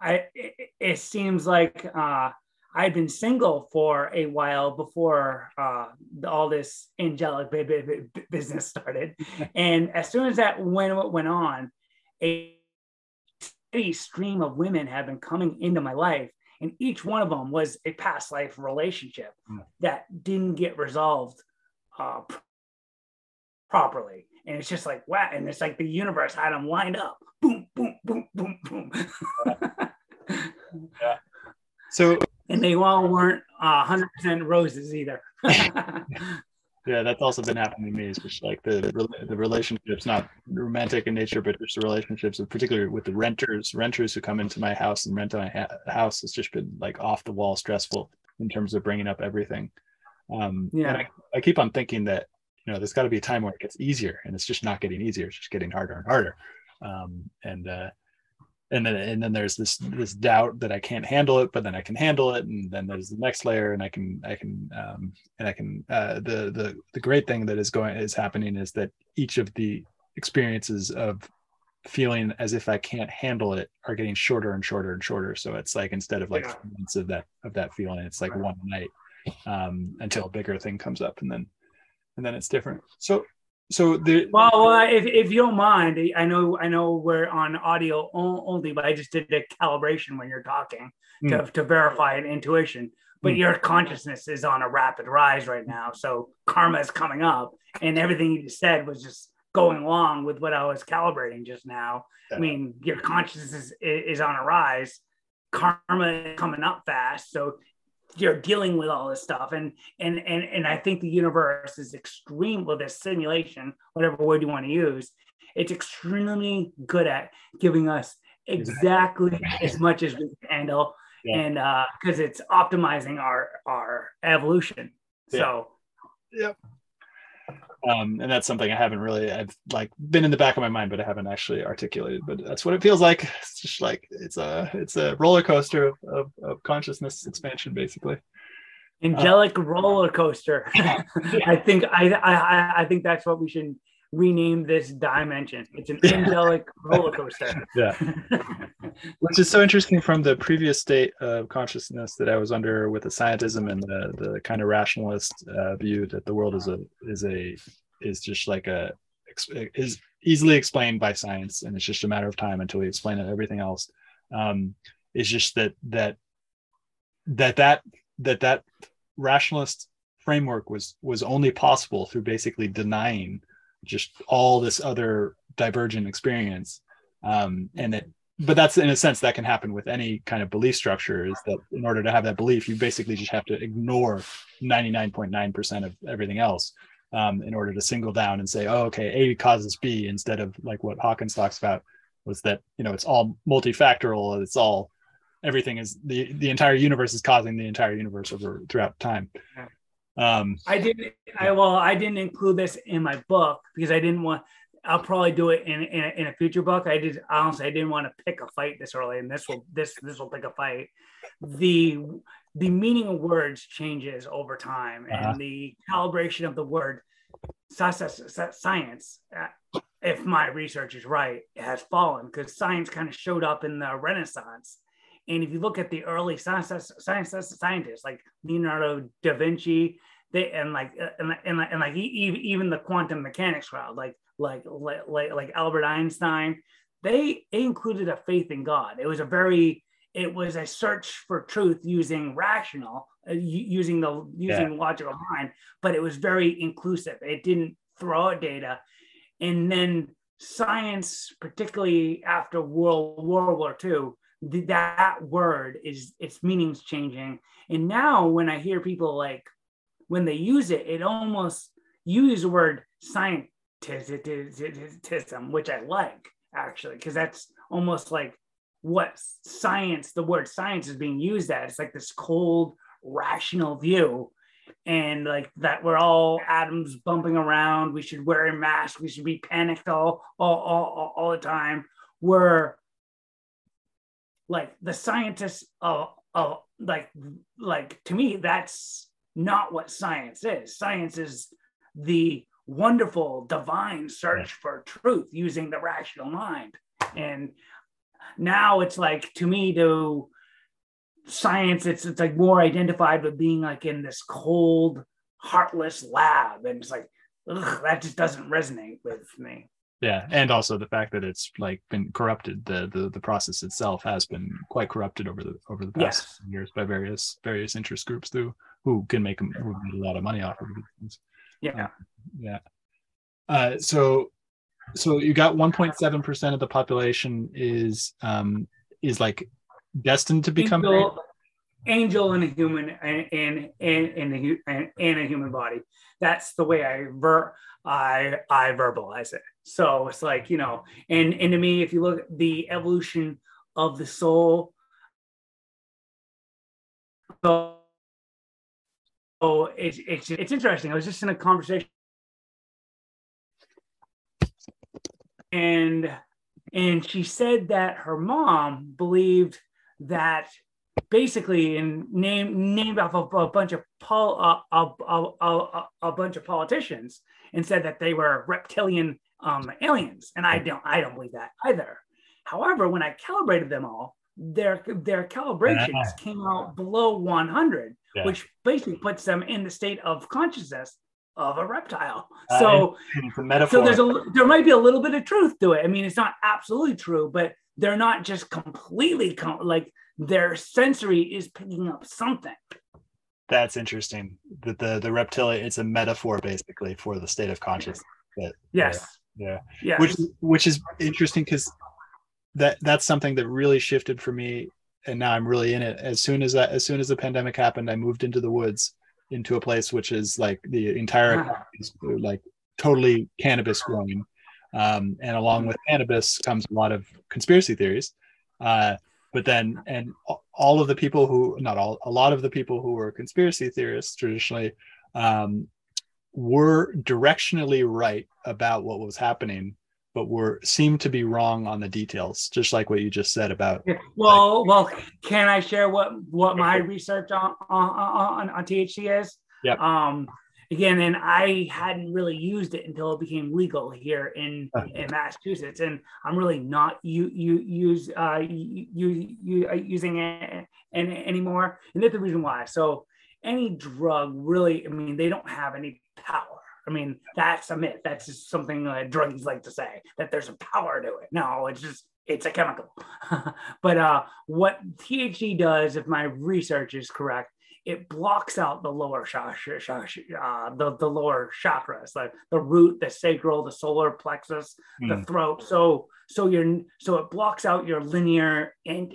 I, it, it seems like uh, I'd been single for a while before uh, all this angelic business started, *laughs* and as soon as that went went on, a steady stream of women have been coming into my life, and each one of them was a past life relationship mm. that didn't get resolved uh, properly. And it's just like wow, and it's like the universe had them lined up, boom, boom, boom, boom, boom. *laughs*
yeah. So
and they all weren't uh, 100% roses either. *laughs*
yeah, that's also been happening to me. It's just like the the relationships, not romantic in nature, but just the relationships, particularly with the renters, renters who come into my house and rent my ha- house. It's just been like off the wall stressful in terms of bringing up everything. Um, yeah, I, I keep on thinking that you know there's got to be a time where it gets easier, and it's just not getting easier. It's just getting harder and harder. Um, and uh, and then and then there's this this doubt that I can't handle it, but then I can handle it, and then there's the next layer, and I can I can um, and I can uh, the the the great thing that is going is happening is that each of the experiences of feeling as if I can't handle it are getting shorter and shorter and shorter. So it's like instead of like yeah. months of that of that feeling, it's like right. one night um, until a bigger thing comes up, and then and then it's different. So so the
well, uh, if, if you don't mind i know i know we're on audio only but i just did a calibration when you're talking mm. to, to verify an intuition but mm. your consciousness is on a rapid rise right now so karma is coming up and everything you just said was just going along with what i was calibrating just now yeah. i mean your consciousness is, is on a rise karma is coming up fast so you're dealing with all this stuff. And and and and i think the universe is extreme with this simulation whatever word you want to use. It's extremely good at giving us exactly *laughs* as much as we can handle yeah. and uh because it's optimizing our our evolution. Yeah. so
yep um, and that's something I haven't really I've like been in the back of my mind, but I haven't actually articulated. But that's what it feels like. It's just like it's a it's a roller coaster of, of, of consciousness expansion, basically.
Angelic uh, roller coaster. *laughs* I think I, I I think that's what we should rename this dimension. It's an angelic roller coaster.
Yeah. *laughs* Which is so interesting from the previous state of consciousness that I was under with the scientism and the, the kind of rationalist uh, view that the world is a is a is just like a is easily explained by science and it's just a matter of time until we explain it, everything else. Um, it's just that that that that that that rationalist framework was was only possible through basically denying just all this other divergent experience um, and that but that's in a sense that can happen with any kind of belief structure is that in order to have that belief you basically just have to ignore 99.9% of everything else um, in order to single down and say oh okay a causes b instead of like what hawkins talks about was that you know it's all multifactorial it's all everything is the the entire universe is causing the entire universe over throughout time.
Um i didn't i well i didn't include this in my book because i didn't want I'll probably do it in in a, in a, future book. I did honestly, I didn't want to pick a fight this early, and this will this this will pick a fight. The the meaning of words changes over time, uh-huh. and the calibration of the word science, uh, if my research is right, has fallen because science kind of showed up in the Renaissance. And if you look at the early science, science scientists like Leonardo da Vinci, they and like uh, and, and, and like even the quantum mechanics crowd, like like like like Albert Einstein, they, they included a faith in God. It was a very it was a search for truth using rational uh, using the using yeah. logical mind, but it was very inclusive. It didn't throw out data, and then science, particularly after World World War II, that word is its meaning's changing. And now when I hear people like when they use it, it almost use the word science which I like actually, because that's almost like what science, the word science is being used at. It's like this cold, rational view. And like that, we're all atoms bumping around. We should wear a mask. We should be panicked all, all, all, all the time. We're like the scientists of, of like, like to me, that's not what science is. Science is the wonderful divine search for truth using the rational mind. And now it's like to me to science it's it's like more identified with being like in this cold heartless lab. And it's like ugh, that just doesn't resonate with me.
Yeah and also the fact that it's like been corrupted the the, the process itself has been quite corrupted over the over the past yes. years by various various interest groups through who can who make a lot of money off of these
yeah.
yeah. Uh, so so you got 1.7 percent of the population is um is like destined to become
angel, angel in a human and in in in a, in a human body that's the way i ver i i verbalize it so it's like you know and and to me if you look at the evolution of the soul so so it's, it's it's interesting. I was just in a conversation, and and she said that her mom believed that basically and named named off a, a bunch of pol, a, a, a, bunch of politicians and said that they were reptilian um, aliens, and I don't I don't believe that either. However, when I calibrated them all, their their calibrations came out below 100 yeah. which basically puts them in the state of consciousness of a reptile. Uh, so, so there's a there might be a little bit of truth to it. I mean, it's not absolutely true, but they're not just completely com- like their sensory is picking up something.
That's interesting. That the the reptilian it's a metaphor basically for the state of consciousness. That,
yes.
Yeah. yeah. Which which is interesting because that that's something that really shifted for me and now I'm really in it. As soon as that, as soon as the pandemic happened, I moved into the woods, into a place which is like the entire wow. is like totally cannabis growing, um, and along with cannabis comes a lot of conspiracy theories. Uh, but then, and all of the people who, not all, a lot of the people who were conspiracy theorists traditionally, um, were directionally right about what was happening but were seem to be wrong on the details, just like what you just said about.
Well, like, well, can I share what what my research on on on, on THC is?
Yeah.
Um, again, and I hadn't really used it until it became legal here in in Massachusetts, and I'm really not you you use uh you you, you uh, using it and anymore, and that's the reason why. So any drug really, I mean, they don't have any power I mean, that's a myth. That's just something that druggies like to say that there's a power to it. No, it's just it's a chemical. *laughs* but uh, what THC does, if my research is correct, it blocks out the lower chakra, uh, the, the lower chakras, like the root, the sacral, the solar plexus, mm. the hmm. throat. So so you're so it blocks out your linear and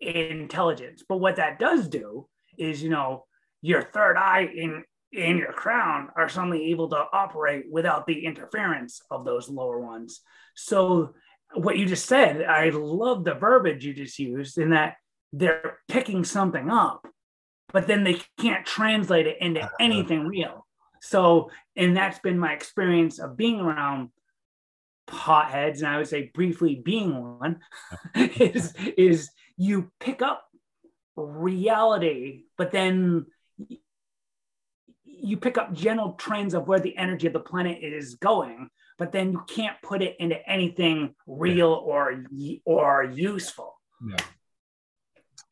intelligence. But what that does do is, you know, your third eye in in your crown are suddenly able to operate without the interference of those lower ones. So what you just said, I love the verbiage you just used in that they're picking something up, but then they can't translate it into *laughs* anything real. So, and that's been my experience of being around potheads, and I would say briefly being one, *laughs* *laughs* is is you pick up reality, but then you pick up general trends of where the energy of the planet is going, but then you can't put it into anything real or or useful.
Yeah.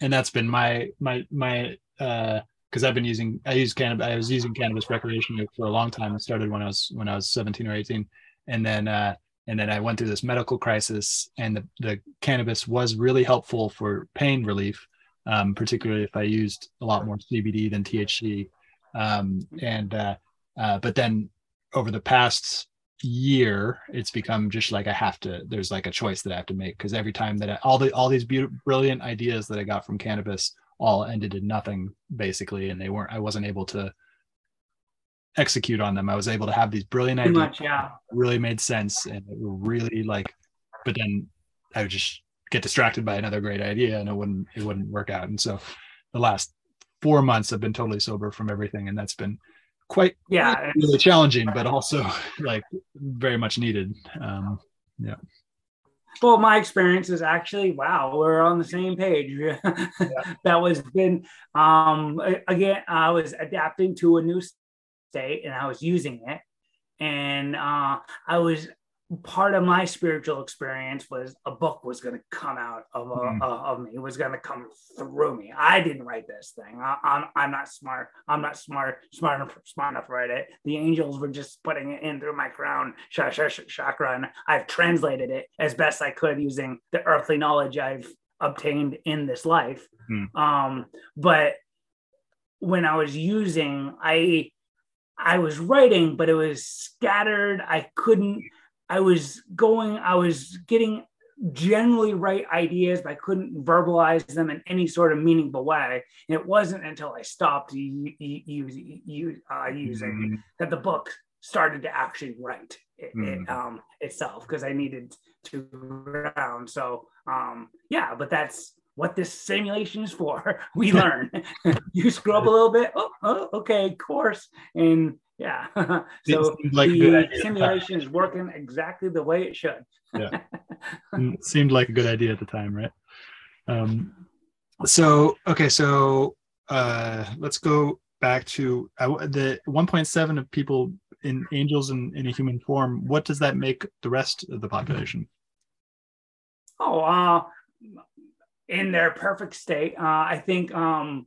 And that's been my my my uh because I've been using I use cannabis I was using cannabis recreationally for a long time. It started when I was when I was 17 or 18. And then uh and then I went through this medical crisis and the, the cannabis was really helpful for pain relief, um, particularly if I used a lot more CBD than THC. Um, and uh, uh, but then over the past year it's become just like i have to there's like a choice that i have to make. Because every time that I, all the all these beautiful brilliant ideas that i got from cannabis all ended in nothing basically and they weren't i wasn't able to execute on them. I was able to have these brilliant
Pretty
ideas
much, yeah.
really made sense and it really like but then i would just get distracted by another great idea and it wouldn't it wouldn't work out. And so the last four months i've been totally sober from everything and that's been quite
yeah
really challenging but also *laughs* like very much needed. Um yeah.
Well my experience is actually wow we're on the same page. *laughs* Yeah. that was been um again i was adapting to a new state and i was using it. And uh i was part of my spiritual experience was a book was going to come out of, uh, mm. uh, of me. It was going to come through me. I didn't write this thing. I, am I'm, I'm not smart. I'm not smart smart enough smart enough to write it. The angels were just putting it in through my crown chakra and i've translated it as best i could using the earthly knowledge i've obtained in this life. Mm. um, but when i was using i i was writing but it was scattered. I couldn't I was going, I was getting generally right ideas, but I couldn't verbalize them in any sort of meaningful way. And it wasn't until I stopped u- u- u- uh, using mm-hmm. that the book started to actually write it, mm-hmm. it um, itself because I needed to ground. So um, yeah, but that's what this simulation is for. *laughs* We *laughs* learn. *laughs* you screw up a little bit. Oh, oh okay, course, and yeah. *laughs* so like the simulation is working exactly the way it should.
yeah. It *laughs* seemed like a good idea at the time, right? Um, so, okay, so uh, let's go back to uh, the 1.7 of people in angels in, in a human form. What does that make the rest of the population?
Oh, uh, in their perfect state. Uh, I think um,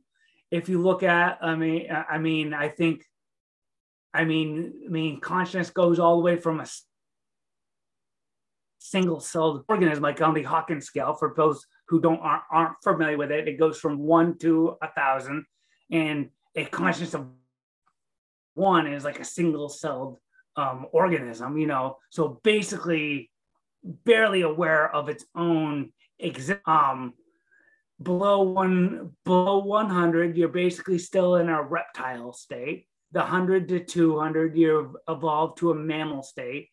if you look at, I mean, I mean, I think I mean, I mean, consciousness goes all the way from a single-celled organism, like on the Hawkins scale. For those who don't aren't, aren't familiar with it, it goes from one to a thousand, and a consciousness of one is like a single-celled um, organism. You know, so basically, barely aware of its own exist. Um, below one below 100 you're basically still in a reptile state the 100 to 200 you evolve to a mammal state.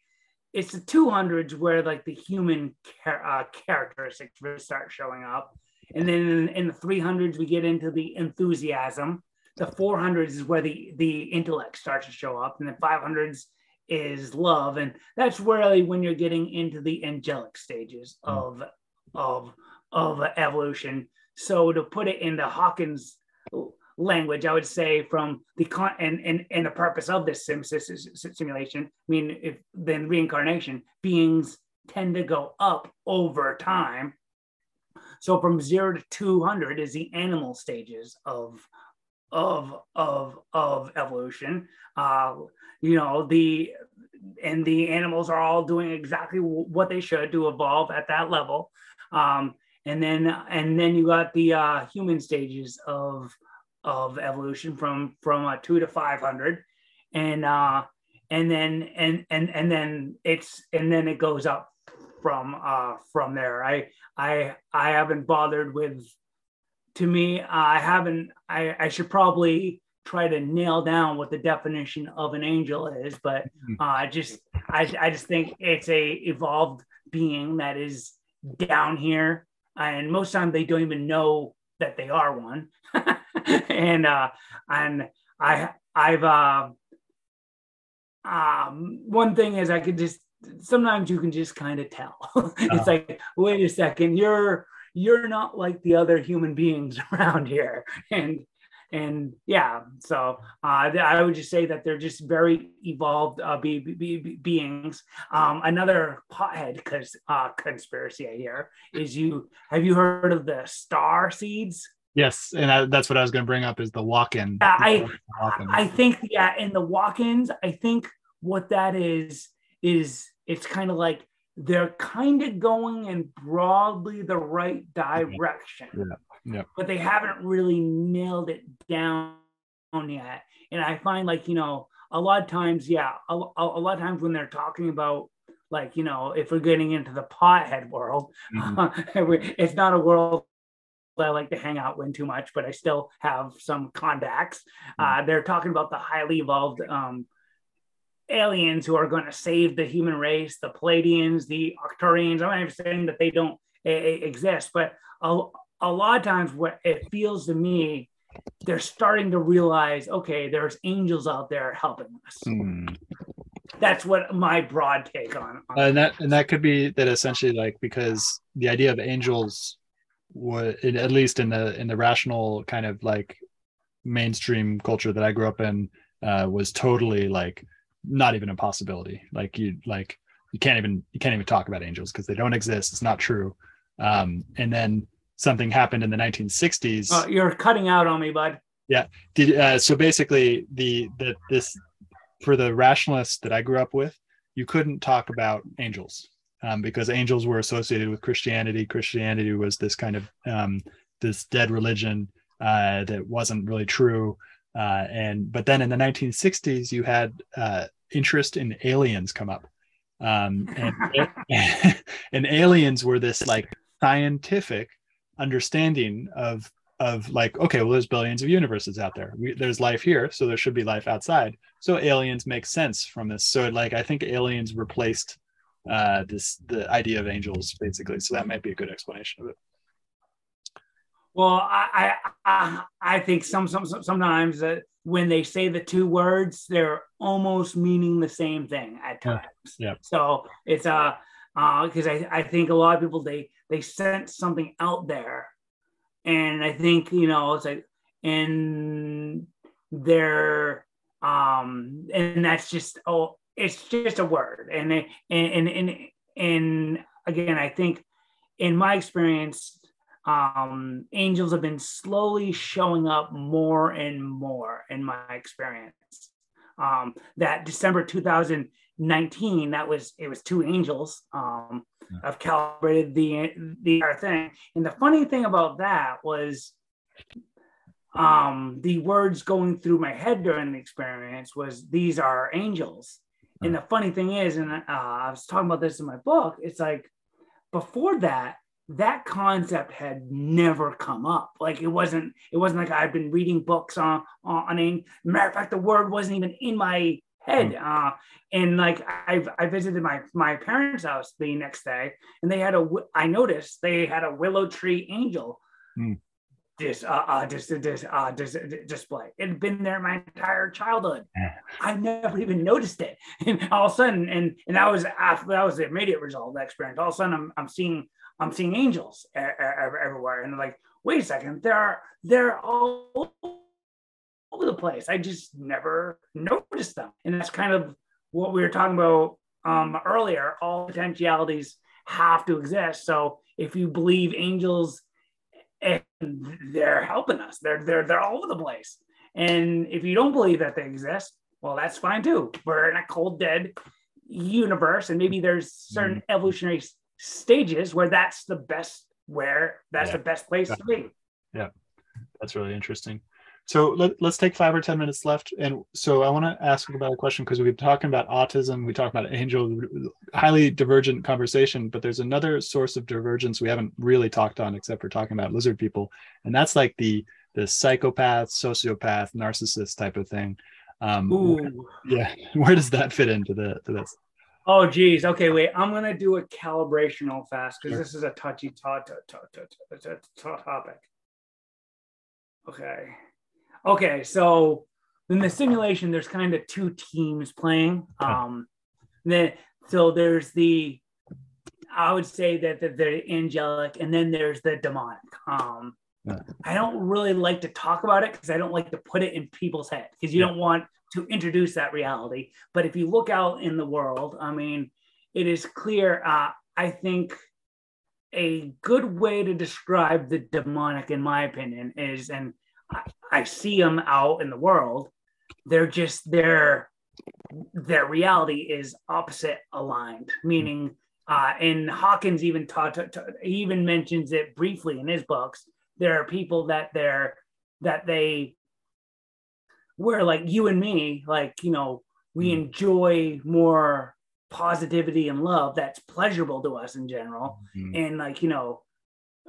It's the 200s where like the human char- uh, characteristics really start showing up. And then in, in, the 300s we get into the enthusiasm. The 400s is where the the intellect starts to show up. And the 500s is love. And that's really when you're getting into the angelic stages mm. of of of evolution. So to put it into hawkins language, I would say, from the con and, and, and the purpose of this sim, simulation. I mean, if then reincarnation, beings tend to go up over time. So from zero to 200 is the animal stages of of of of evolution. Uh, you know the and the animals are all doing exactly what they should to evolve at that level. Um, and then and then you got the uh, human stages of of evolution from from a two to five hundred, and uh, and then and and and then it's and then it goes up from uh from there. I I I haven't bothered with. To me, I haven't. I I should probably try to nail down what the definition of an angel is, but mm-hmm. uh, just I I just think it's a evolved being that is down here, and most times they don't even know that they are one. *laughs* *laughs* and uh, and I I've uh, um, one thing is I could just sometimes you can just kind of tell. *laughs* it's oh. like, wait a second, you're you're not like the other human beings *laughs* around here. And and yeah, so uh, I would just say that they're just very evolved uh, be, be, be, beings. Um, another pothead because uh, conspiracy I hear is you have you heard of the star seeds?
Yes, and I, that's what I was going to bring up is the walk-in.
I I think yeah, in the walk-ins, I think what that is is it's kind of like they're kind of going in broadly the right direction.
Yeah. Yeah.
But they haven't really nailed it down yet. And I find like, you know, a lot of times, yeah, a, a, a lot of times when they're talking about like, you know, if we're getting into the pothead world, mm-hmm. *laughs* it's not a world I like to hang out in too much, but I still have some contacts. Mm-hmm. Uh, they're talking about the highly evolved um, aliens who are going to save the human race, the Pleiadians, the Arcturians. I'm not even saying that they don't exist, but a, a lot of times what it feels to me, they're starting to realize, okay, there's angels out there helping us. Mm. That's what my broad take on.
on uh, and that and that could be that essentially like because the idea of angels was at least in the in the rational kind of like mainstream culture that I grew up in uh, was totally like not even a possibility. Like you like you can't even you can't even talk about angels because they don't exist. It's not true. Um, and then something happened in the 1960s.
Oh, you're cutting out on me, bud.
Yeah. Did uh, so basically the the this for the rationalists that I grew up with, you couldn't talk about angels um, because angels were associated with Christianity. Christianity was this kind of um, this dead religion uh, that wasn't really true. Uh, and but then in the 1960s, you had uh, interest in aliens come up, um, and, *laughs* *laughs* and aliens were this like scientific understanding of of like okay well there's billions of universes out there we, there's life here so there should be life outside so aliens make sense from this so like i think aliens replaced uh this the idea of angels basically. So that might be a good explanation of it.
Well i i i think some some sometimes that when they say the two words they're almost meaning the same thing at times.
Yeah, yeah.
so it's a uh because uh, I, I think a lot of people they they sense something out there. And i think you know it's like and they're um and that's just oh it's just a word and and and and, and again i think in my experience um angels have been slowly showing up more and more in my experience um that december 2019, that was it was two angels um yeah. have calibrated the the entire thing and the funny thing about that was um the words going through my head during the experience was these are angels. And the funny thing is and uh, i was talking about this in my book it's like before that that concept had never come up like it wasn't it wasn't like i've been reading books on on, on matter of fact the word wasn't even in my head. Mm. Uh, and like I, I visited my my parents' house the next day, and they had a. I noticed they had a willow tree angel. Mm. This uh, uh this this uh this, display. It had been there my entire childhood. I never even noticed it, *laughs* and all of a sudden, and and that was after that was the immediate result of that experience. All of a sudden, I'm I'm seeing I'm seeing angels everywhere, and like, wait a second, there are they're all over the place. I just never noticed them. And that's kind of what we were talking about um, earlier. All potentialities have to exist. So if you believe angels and they're helping us, they're they're they're all over the place. And if you don't believe that they exist, well, that's fine too. We're in a cold, dead universe, and maybe there's certain mm-hmm. evolutionary stages where that's the best, where that's yeah. the best place to be.
Yeah, that's really interesting. So let, us take five or 10 minutes left. And so I want to ask about a question because we've been talking about autism, we talked about angel, highly divergent conversation, but there's another source of divergence we haven't really talked on except for talking about lizard people. And that's like the the psychopath, sociopath, narcissist type of thing. Um, where, yeah, *laughs* where does that fit into the to this?
Oh, geez. Okay, wait. I'm gonna do a calibration all fast because sure. this is a touchy topic. Okay. Okay, so in the simulation, there's kind of two teams playing. Um, then so there's the I would say that the, the angelic, and then there's the demonic. Um. I don't really like to talk about it because I don't like to put it in people's head because you yeah. don't want to introduce that reality. But if you look out in the world, I mean, it is clear. Uh, I think a good way to describe the demonic, in my opinion, is, and I, see them out in the world. They're just their their reality is opposite aligned, meaning. Uh, and Hawkins even taught, even mentions it briefly in his books there are people that they're that they where like you and me like you know we mm. enjoy more positivity and love that's pleasurable to us in general mm-hmm. and like you know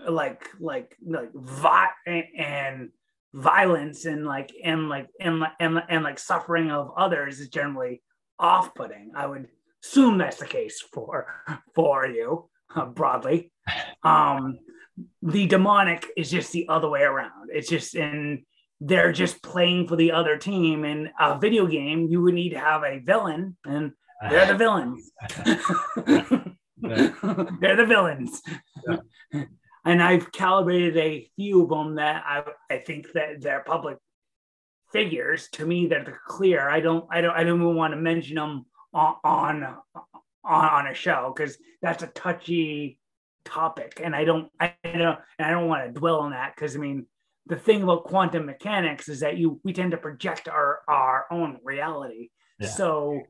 like like like vi- and violence and like and like and and, and like suffering of others is generally off-putting i would assume that's the case for for you uh, broadly um the demonic is just the other way around. It's just in they're just playing for the other team. In a video game, you would need to have a villain, and they're the *laughs* villains. *laughs* *laughs* they're the villains. Yeah. And I've calibrated a few of them that I, I think that they're public figures. To me, they're clear. I don't I don't I don't even want to mention them on on on a show because that's a touchy topic and i don't i don't i don't want to dwell on that because i mean the thing about quantum mechanics is that you we tend to project our our own reality yeah. so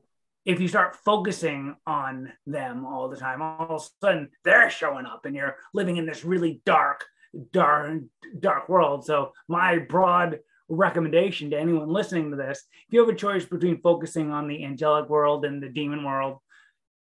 if you start focusing on them all the time all of a sudden they're showing up and you're living in this really dark dark dark world. So my broad recommendation to anyone listening to this if you have a choice between focusing on the angelic world and the demon world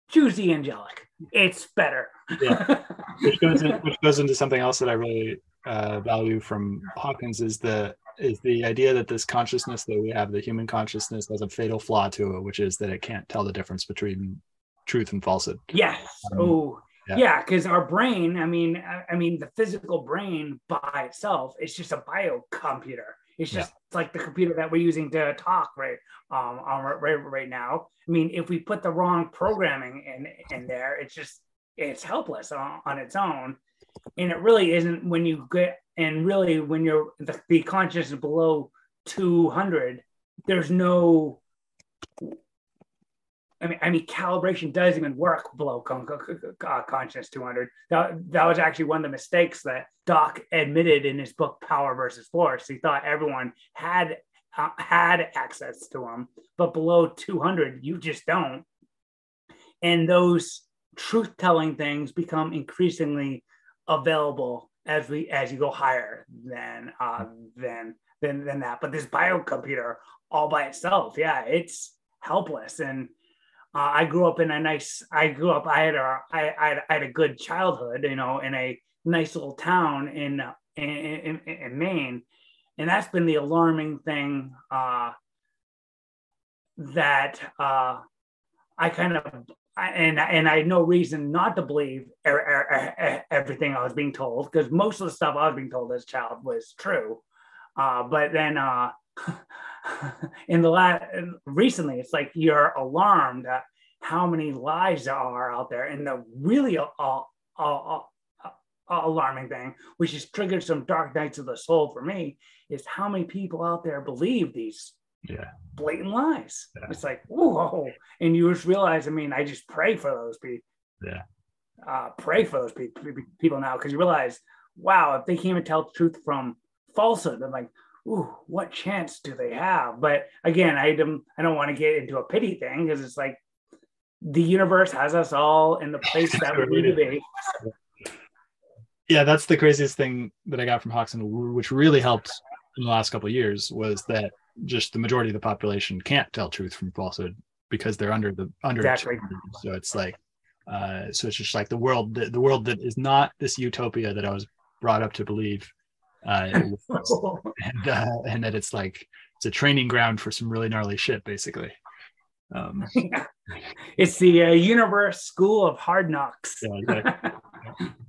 choose the angelic. It's better.
yeah, *laughs* which goes, in, which goes into something else that I really uh, value from Hawkins is the is the idea that this consciousness that we have, the human consciousness, has a fatal flaw to it, which is that it can't tell the difference between truth and falsehood.
Yes. Um, oh, yeah. Because yeah, our brain, I mean, I, I mean, the physical brain by itself is just a biocomputer. It's just yeah. like the computer that we're using to talk right um on right, right now. I mean, if we put the wrong programming in in there, it's just it's helpless on, on its own. And it really isn't when you get and really when you're the, the consciousness below 200, there's no I mean, I mean, calibration does even work below con- uh, conscious 200. That, that was actually one of the mistakes that Doc admitted in his book Power versus Force. He thought everyone had uh, had access to them, but below 200, you just don't. And those truth telling things become increasingly available as we as you go higher than uh, than than than that. But this biocomputer all by itself, yeah, it's helpless and uh, I grew up in a nice. I grew up. I had a. I, I, had, I had a good childhood. You know, in a nice little town in in, in, in Maine, and that's been the alarming thing. Uh, that uh, I kind of and and I had no reason not to believe everything I was being told because most of the stuff I was being told as a child was true. Uh, but then uh, *laughs* in the last recently, it's like you're alarmed at how many lies there are out there, and the really uh, uh, uh, alarming thing, which has triggered some dark nights of the soul for me, is how many people out there believe these
yeah
blatant lies. Yeah. It's like whoa, and you just realize. I mean, I just pray for those people.
Yeah.
Uh, pray for those people, people now because you realize, wow, if they can't even tell the truth from falsehood, I'm like, ooh, what chance do they have? But again, I don't, I don't want to get into a pity thing because it's like the universe has us all in the *laughs* place that we need to be.
Yeah, that's the craziest thing that I got from Hawkins, which really helped in the last couple of years, was that just the majority of the population can't tell truth from falsehood because they're under the under
exactly.
so it's like uh so it's just like the world the, the world that is not this utopia that i was brought up to believe uh, *laughs* and, uh, and that it's like it's a training ground for some really gnarly shit basically um, *laughs*
yeah. it's the uh, universe school of hard knocks
yeah, exactly. *laughs*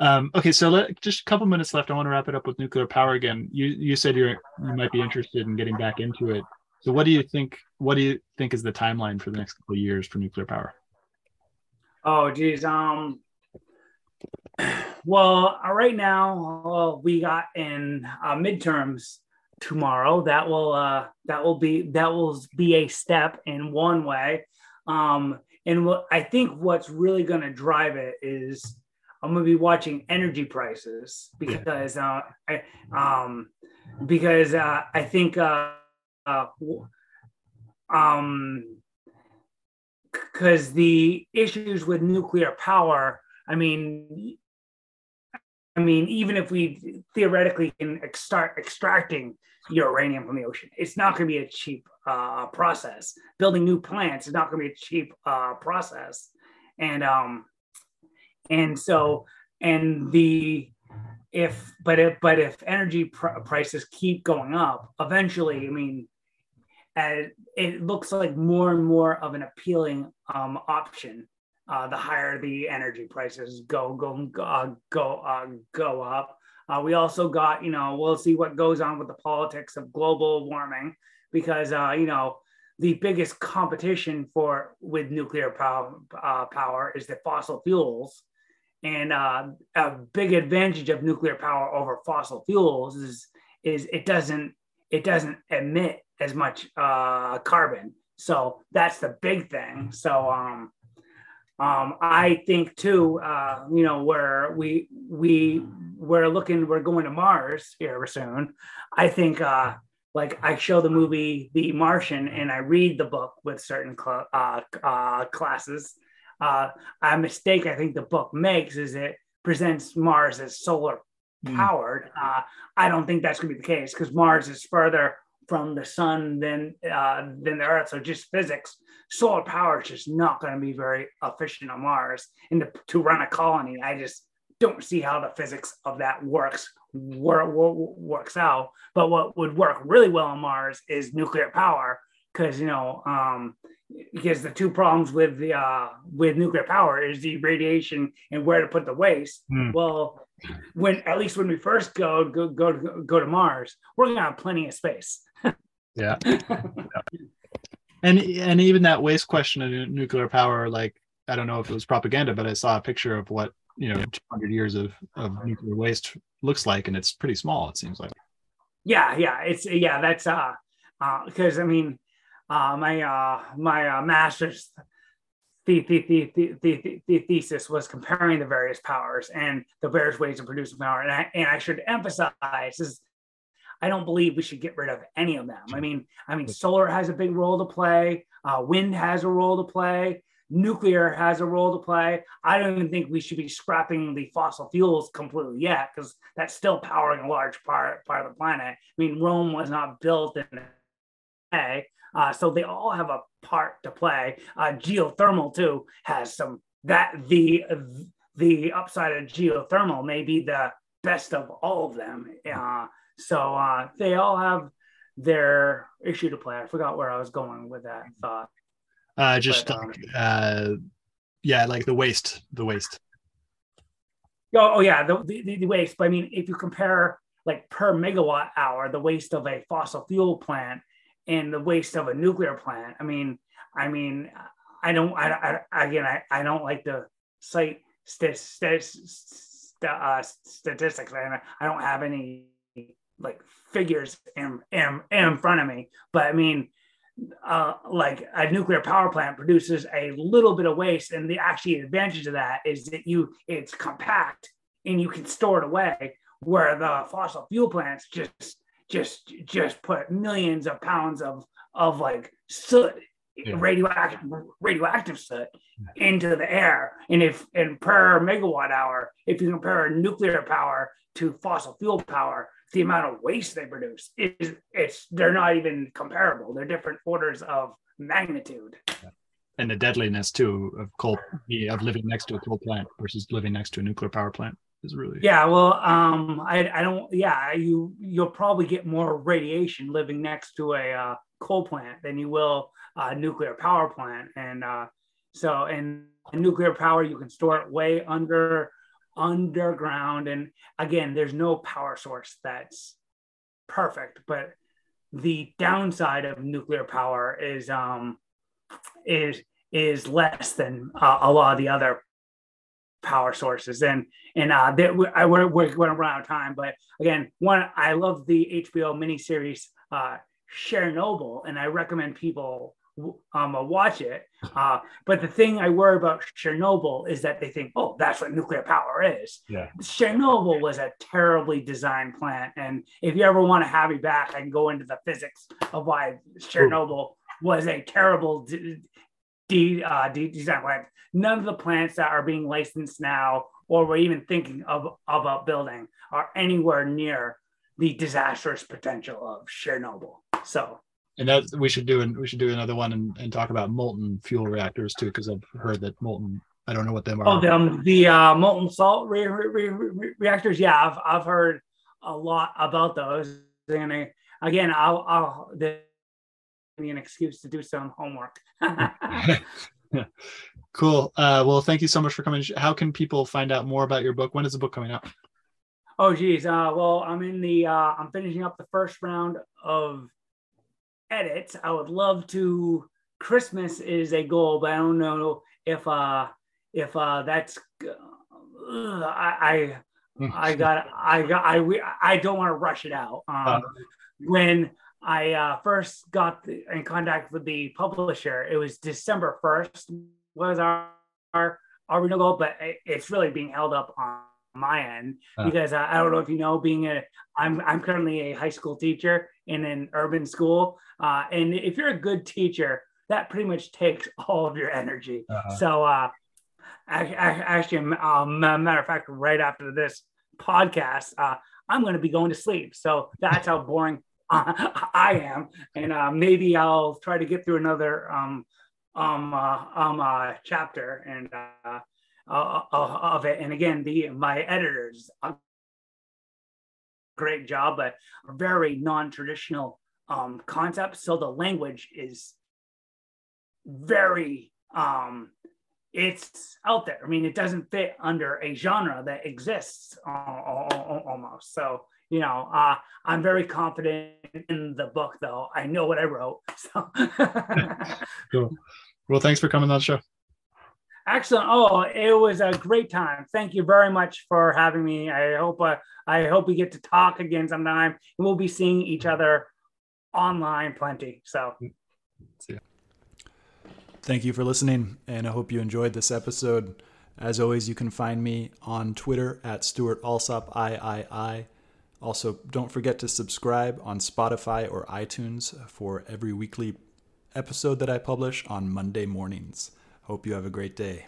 Um, okay, so let, just a couple minutes left. I want to wrap it up with nuclear power again. You you said you're you might be interested in getting back into it. So what do you think? What do you think is the timeline for the next couple of years for nuclear power?
Oh, geez. Um. Well, uh, right now uh, we got in uh, midterms tomorrow. That will uh, that will be that will be a step in one way. Um, and what I think what's really going to drive it is I'm to be watching energy prices because uh, I, um, because uh, I think uh, uh, um, because the issues with nuclear power, I mean, I mean, even if we theoretically can start extracting uranium from the ocean, it's not going to be a cheap uh, process. Building new plants is not going to be a cheap uh, process, and um, and so and the if but if but if energy pr- prices keep going up, eventually, I mean, it looks like more and more of an appealing um, option. Uh, the higher the energy prices go go uh, go uh, go up. Uh, we also got, you know, we'll see what goes on with the politics of global warming because, uh, you know, the biggest competition for with nuclear power, uh, power is the fossil fuels, and a big advantage of nuclear power over fossil fuels is is it doesn't it doesn't emit as much uh, carbon. So that's the big thing. So um, um, I think too, uh, you know, where we we we're looking, we're going to Mars here soon. I think uh, like I show the movie The Martian and I read the book with certain cl- uh, uh, classes. Uh, a mistake I think the book makes is it presents Mars as solar hmm. powered. Mm. Uh, I don't think that's going to be the case because Mars is further from the sun than uh, than the Earth. So just physics, solar power is just not going to be very efficient on Mars. And to, to run a colony, I just don't see how the physics of that works wor- wor- works out. But what would work really well on Mars is nuclear power, because you know, um, because the two problems with the uh, with nuclear power is the radiation and where to put the waste. Mm. Well, when at least when we first go go go go to Mars, we're gonna have plenty of space. *laughs*
yeah. yeah. *laughs* And and even that waste question of nuclear power, like I don't know if it was propaganda, but I saw a picture of what you know 200 years of, of nuclear waste looks like, and it's pretty small. It seems like.
Yeah, yeah, it's yeah. That's uh, because uh, I mean, uh, my uh, my uh, master's the, the, the, the, the, thesis was comparing the various powers and the various ways of producing power. And I, and I should emphasize is I don't believe we should get rid of any of them. I mean, I mean, solar has a big role to play. Uh, wind has a role to play. Nuclear has a role to play. I don't even think we should be scrapping the fossil fuels completely yet, because that's still powering a large part part of the planet. I mean, Rome was not built in a day, uh, so they all have a part to play. Uh, geothermal too has some that the the upside of geothermal may be the best of all of them. Uh, so uh, they all have their issue to play. I forgot where I was going with that thought.
Uh, just but, um, uh, yeah, like the waste, the waste.
Oh, oh yeah, the, the, the waste. But I mean, if you compare like per megawatt hour, the waste of a fossil fuel plant and the waste of a nuclear plant. I mean, I mean, I don't. I, I again, I, I don't like to cite st- st- st- uh, statistics. I, I don't have any like figures in, in, in front of me, but I mean, uh, like a nuclear power plant produces a little bit of waste, and the actually advantage of that is that you it's compact and you can store it away. Where the fossil fuel plants just just just put millions of pounds of of like soot yeah. radioactive radioactive soot into the air. And if and per megawatt hour, if you compare nuclear power to fossil fuel power, the amount of waste they produce is it's they're not even comparable. They're different orders of magnitude.
And the deadliness too of coal of living next to a coal plant versus living next to a nuclear power plant is really
yeah well um i i don't yeah you you'll probably get more radiation living next to a uh, coal plant than you will a nuclear power plant. And uh so and nuclear power you can store it way under underground. And again there's no power source that's perfect but the downside of nuclear power is um is is less than uh, a lot of the other power sources and and uh that I we're, we're going to run out of time but again one I love the HBO miniseries uh Chernobyl and I recommend people um, watch it. *laughs* Uh, but the thing I worry about Chernobyl is that they think, oh, that's what nuclear power is.
Yeah.
Chernobyl was a terribly designed plant. And if you ever want to have me back, I can go into the physics of why Chernobyl Ooh. was a terrible de- de- uh, de- design plant. None of the plants that are being licensed now or we're even thinking of about building are anywhere near the disastrous potential of Chernobyl. So
and that we should do and we should do another one and, and talk about molten fuel reactors too because i've heard that molten i don't know what them are
oh them the uh, molten salt re- re- re- reactors yeah I've, I've heard a lot about those and again i'll i'll be an excuse to do some homework *laughs* *laughs*
cool uh, well thank you so much for coming how can people find out more about your book when is the book coming out
oh geez uh, well i'm in the uh, i'm finishing up the first round of edits. I would love to. Christmas is a goal, but I don't know if uh if uh that's uh, I I *laughs* I got I got I I don't want to rush it out. Um, uh, when I uh, first got the, in contact with the publisher, it was December first was our our, our renewal, but it, it's really being held up on my end uh, because I, I, don't know if you know being a I'm I'm currently a high school teacher in an urban school uh, and if you're a good teacher that pretty much takes *laughs* all of your energy. Uh-huh. so uh, I, I, actually um, matter of fact right after this podcast uh, I'm going to be going to sleep. So that's how boring I am and uh, maybe I'll try to get through another um um uh, um uh, chapter and uh, uh, uh, of it. And again, the my editors, a great job, but very non-traditional um, concept. So the language is very um, it's out there. I mean, it doesn't fit under a genre that exists uh, almost. So you know, uh, I'm very confident in the book, though. I know what I wrote. *laughs* So *laughs*
cool. Well, thanks for coming on the show.
Excellent. Oh, it was a great time. Thank you very much for having me. I hope uh, I hope we get to talk again sometime. We'll be seeing each other online plenty. So see.
Thank you for listening, and I hope you enjoyed this episode. As always, you can find me on Twitter at Stewart Alsop III. Also, don't forget to subscribe on Spotify or iTunes for every weekly episode that I publish on Monday mornings. Hope you have a great day.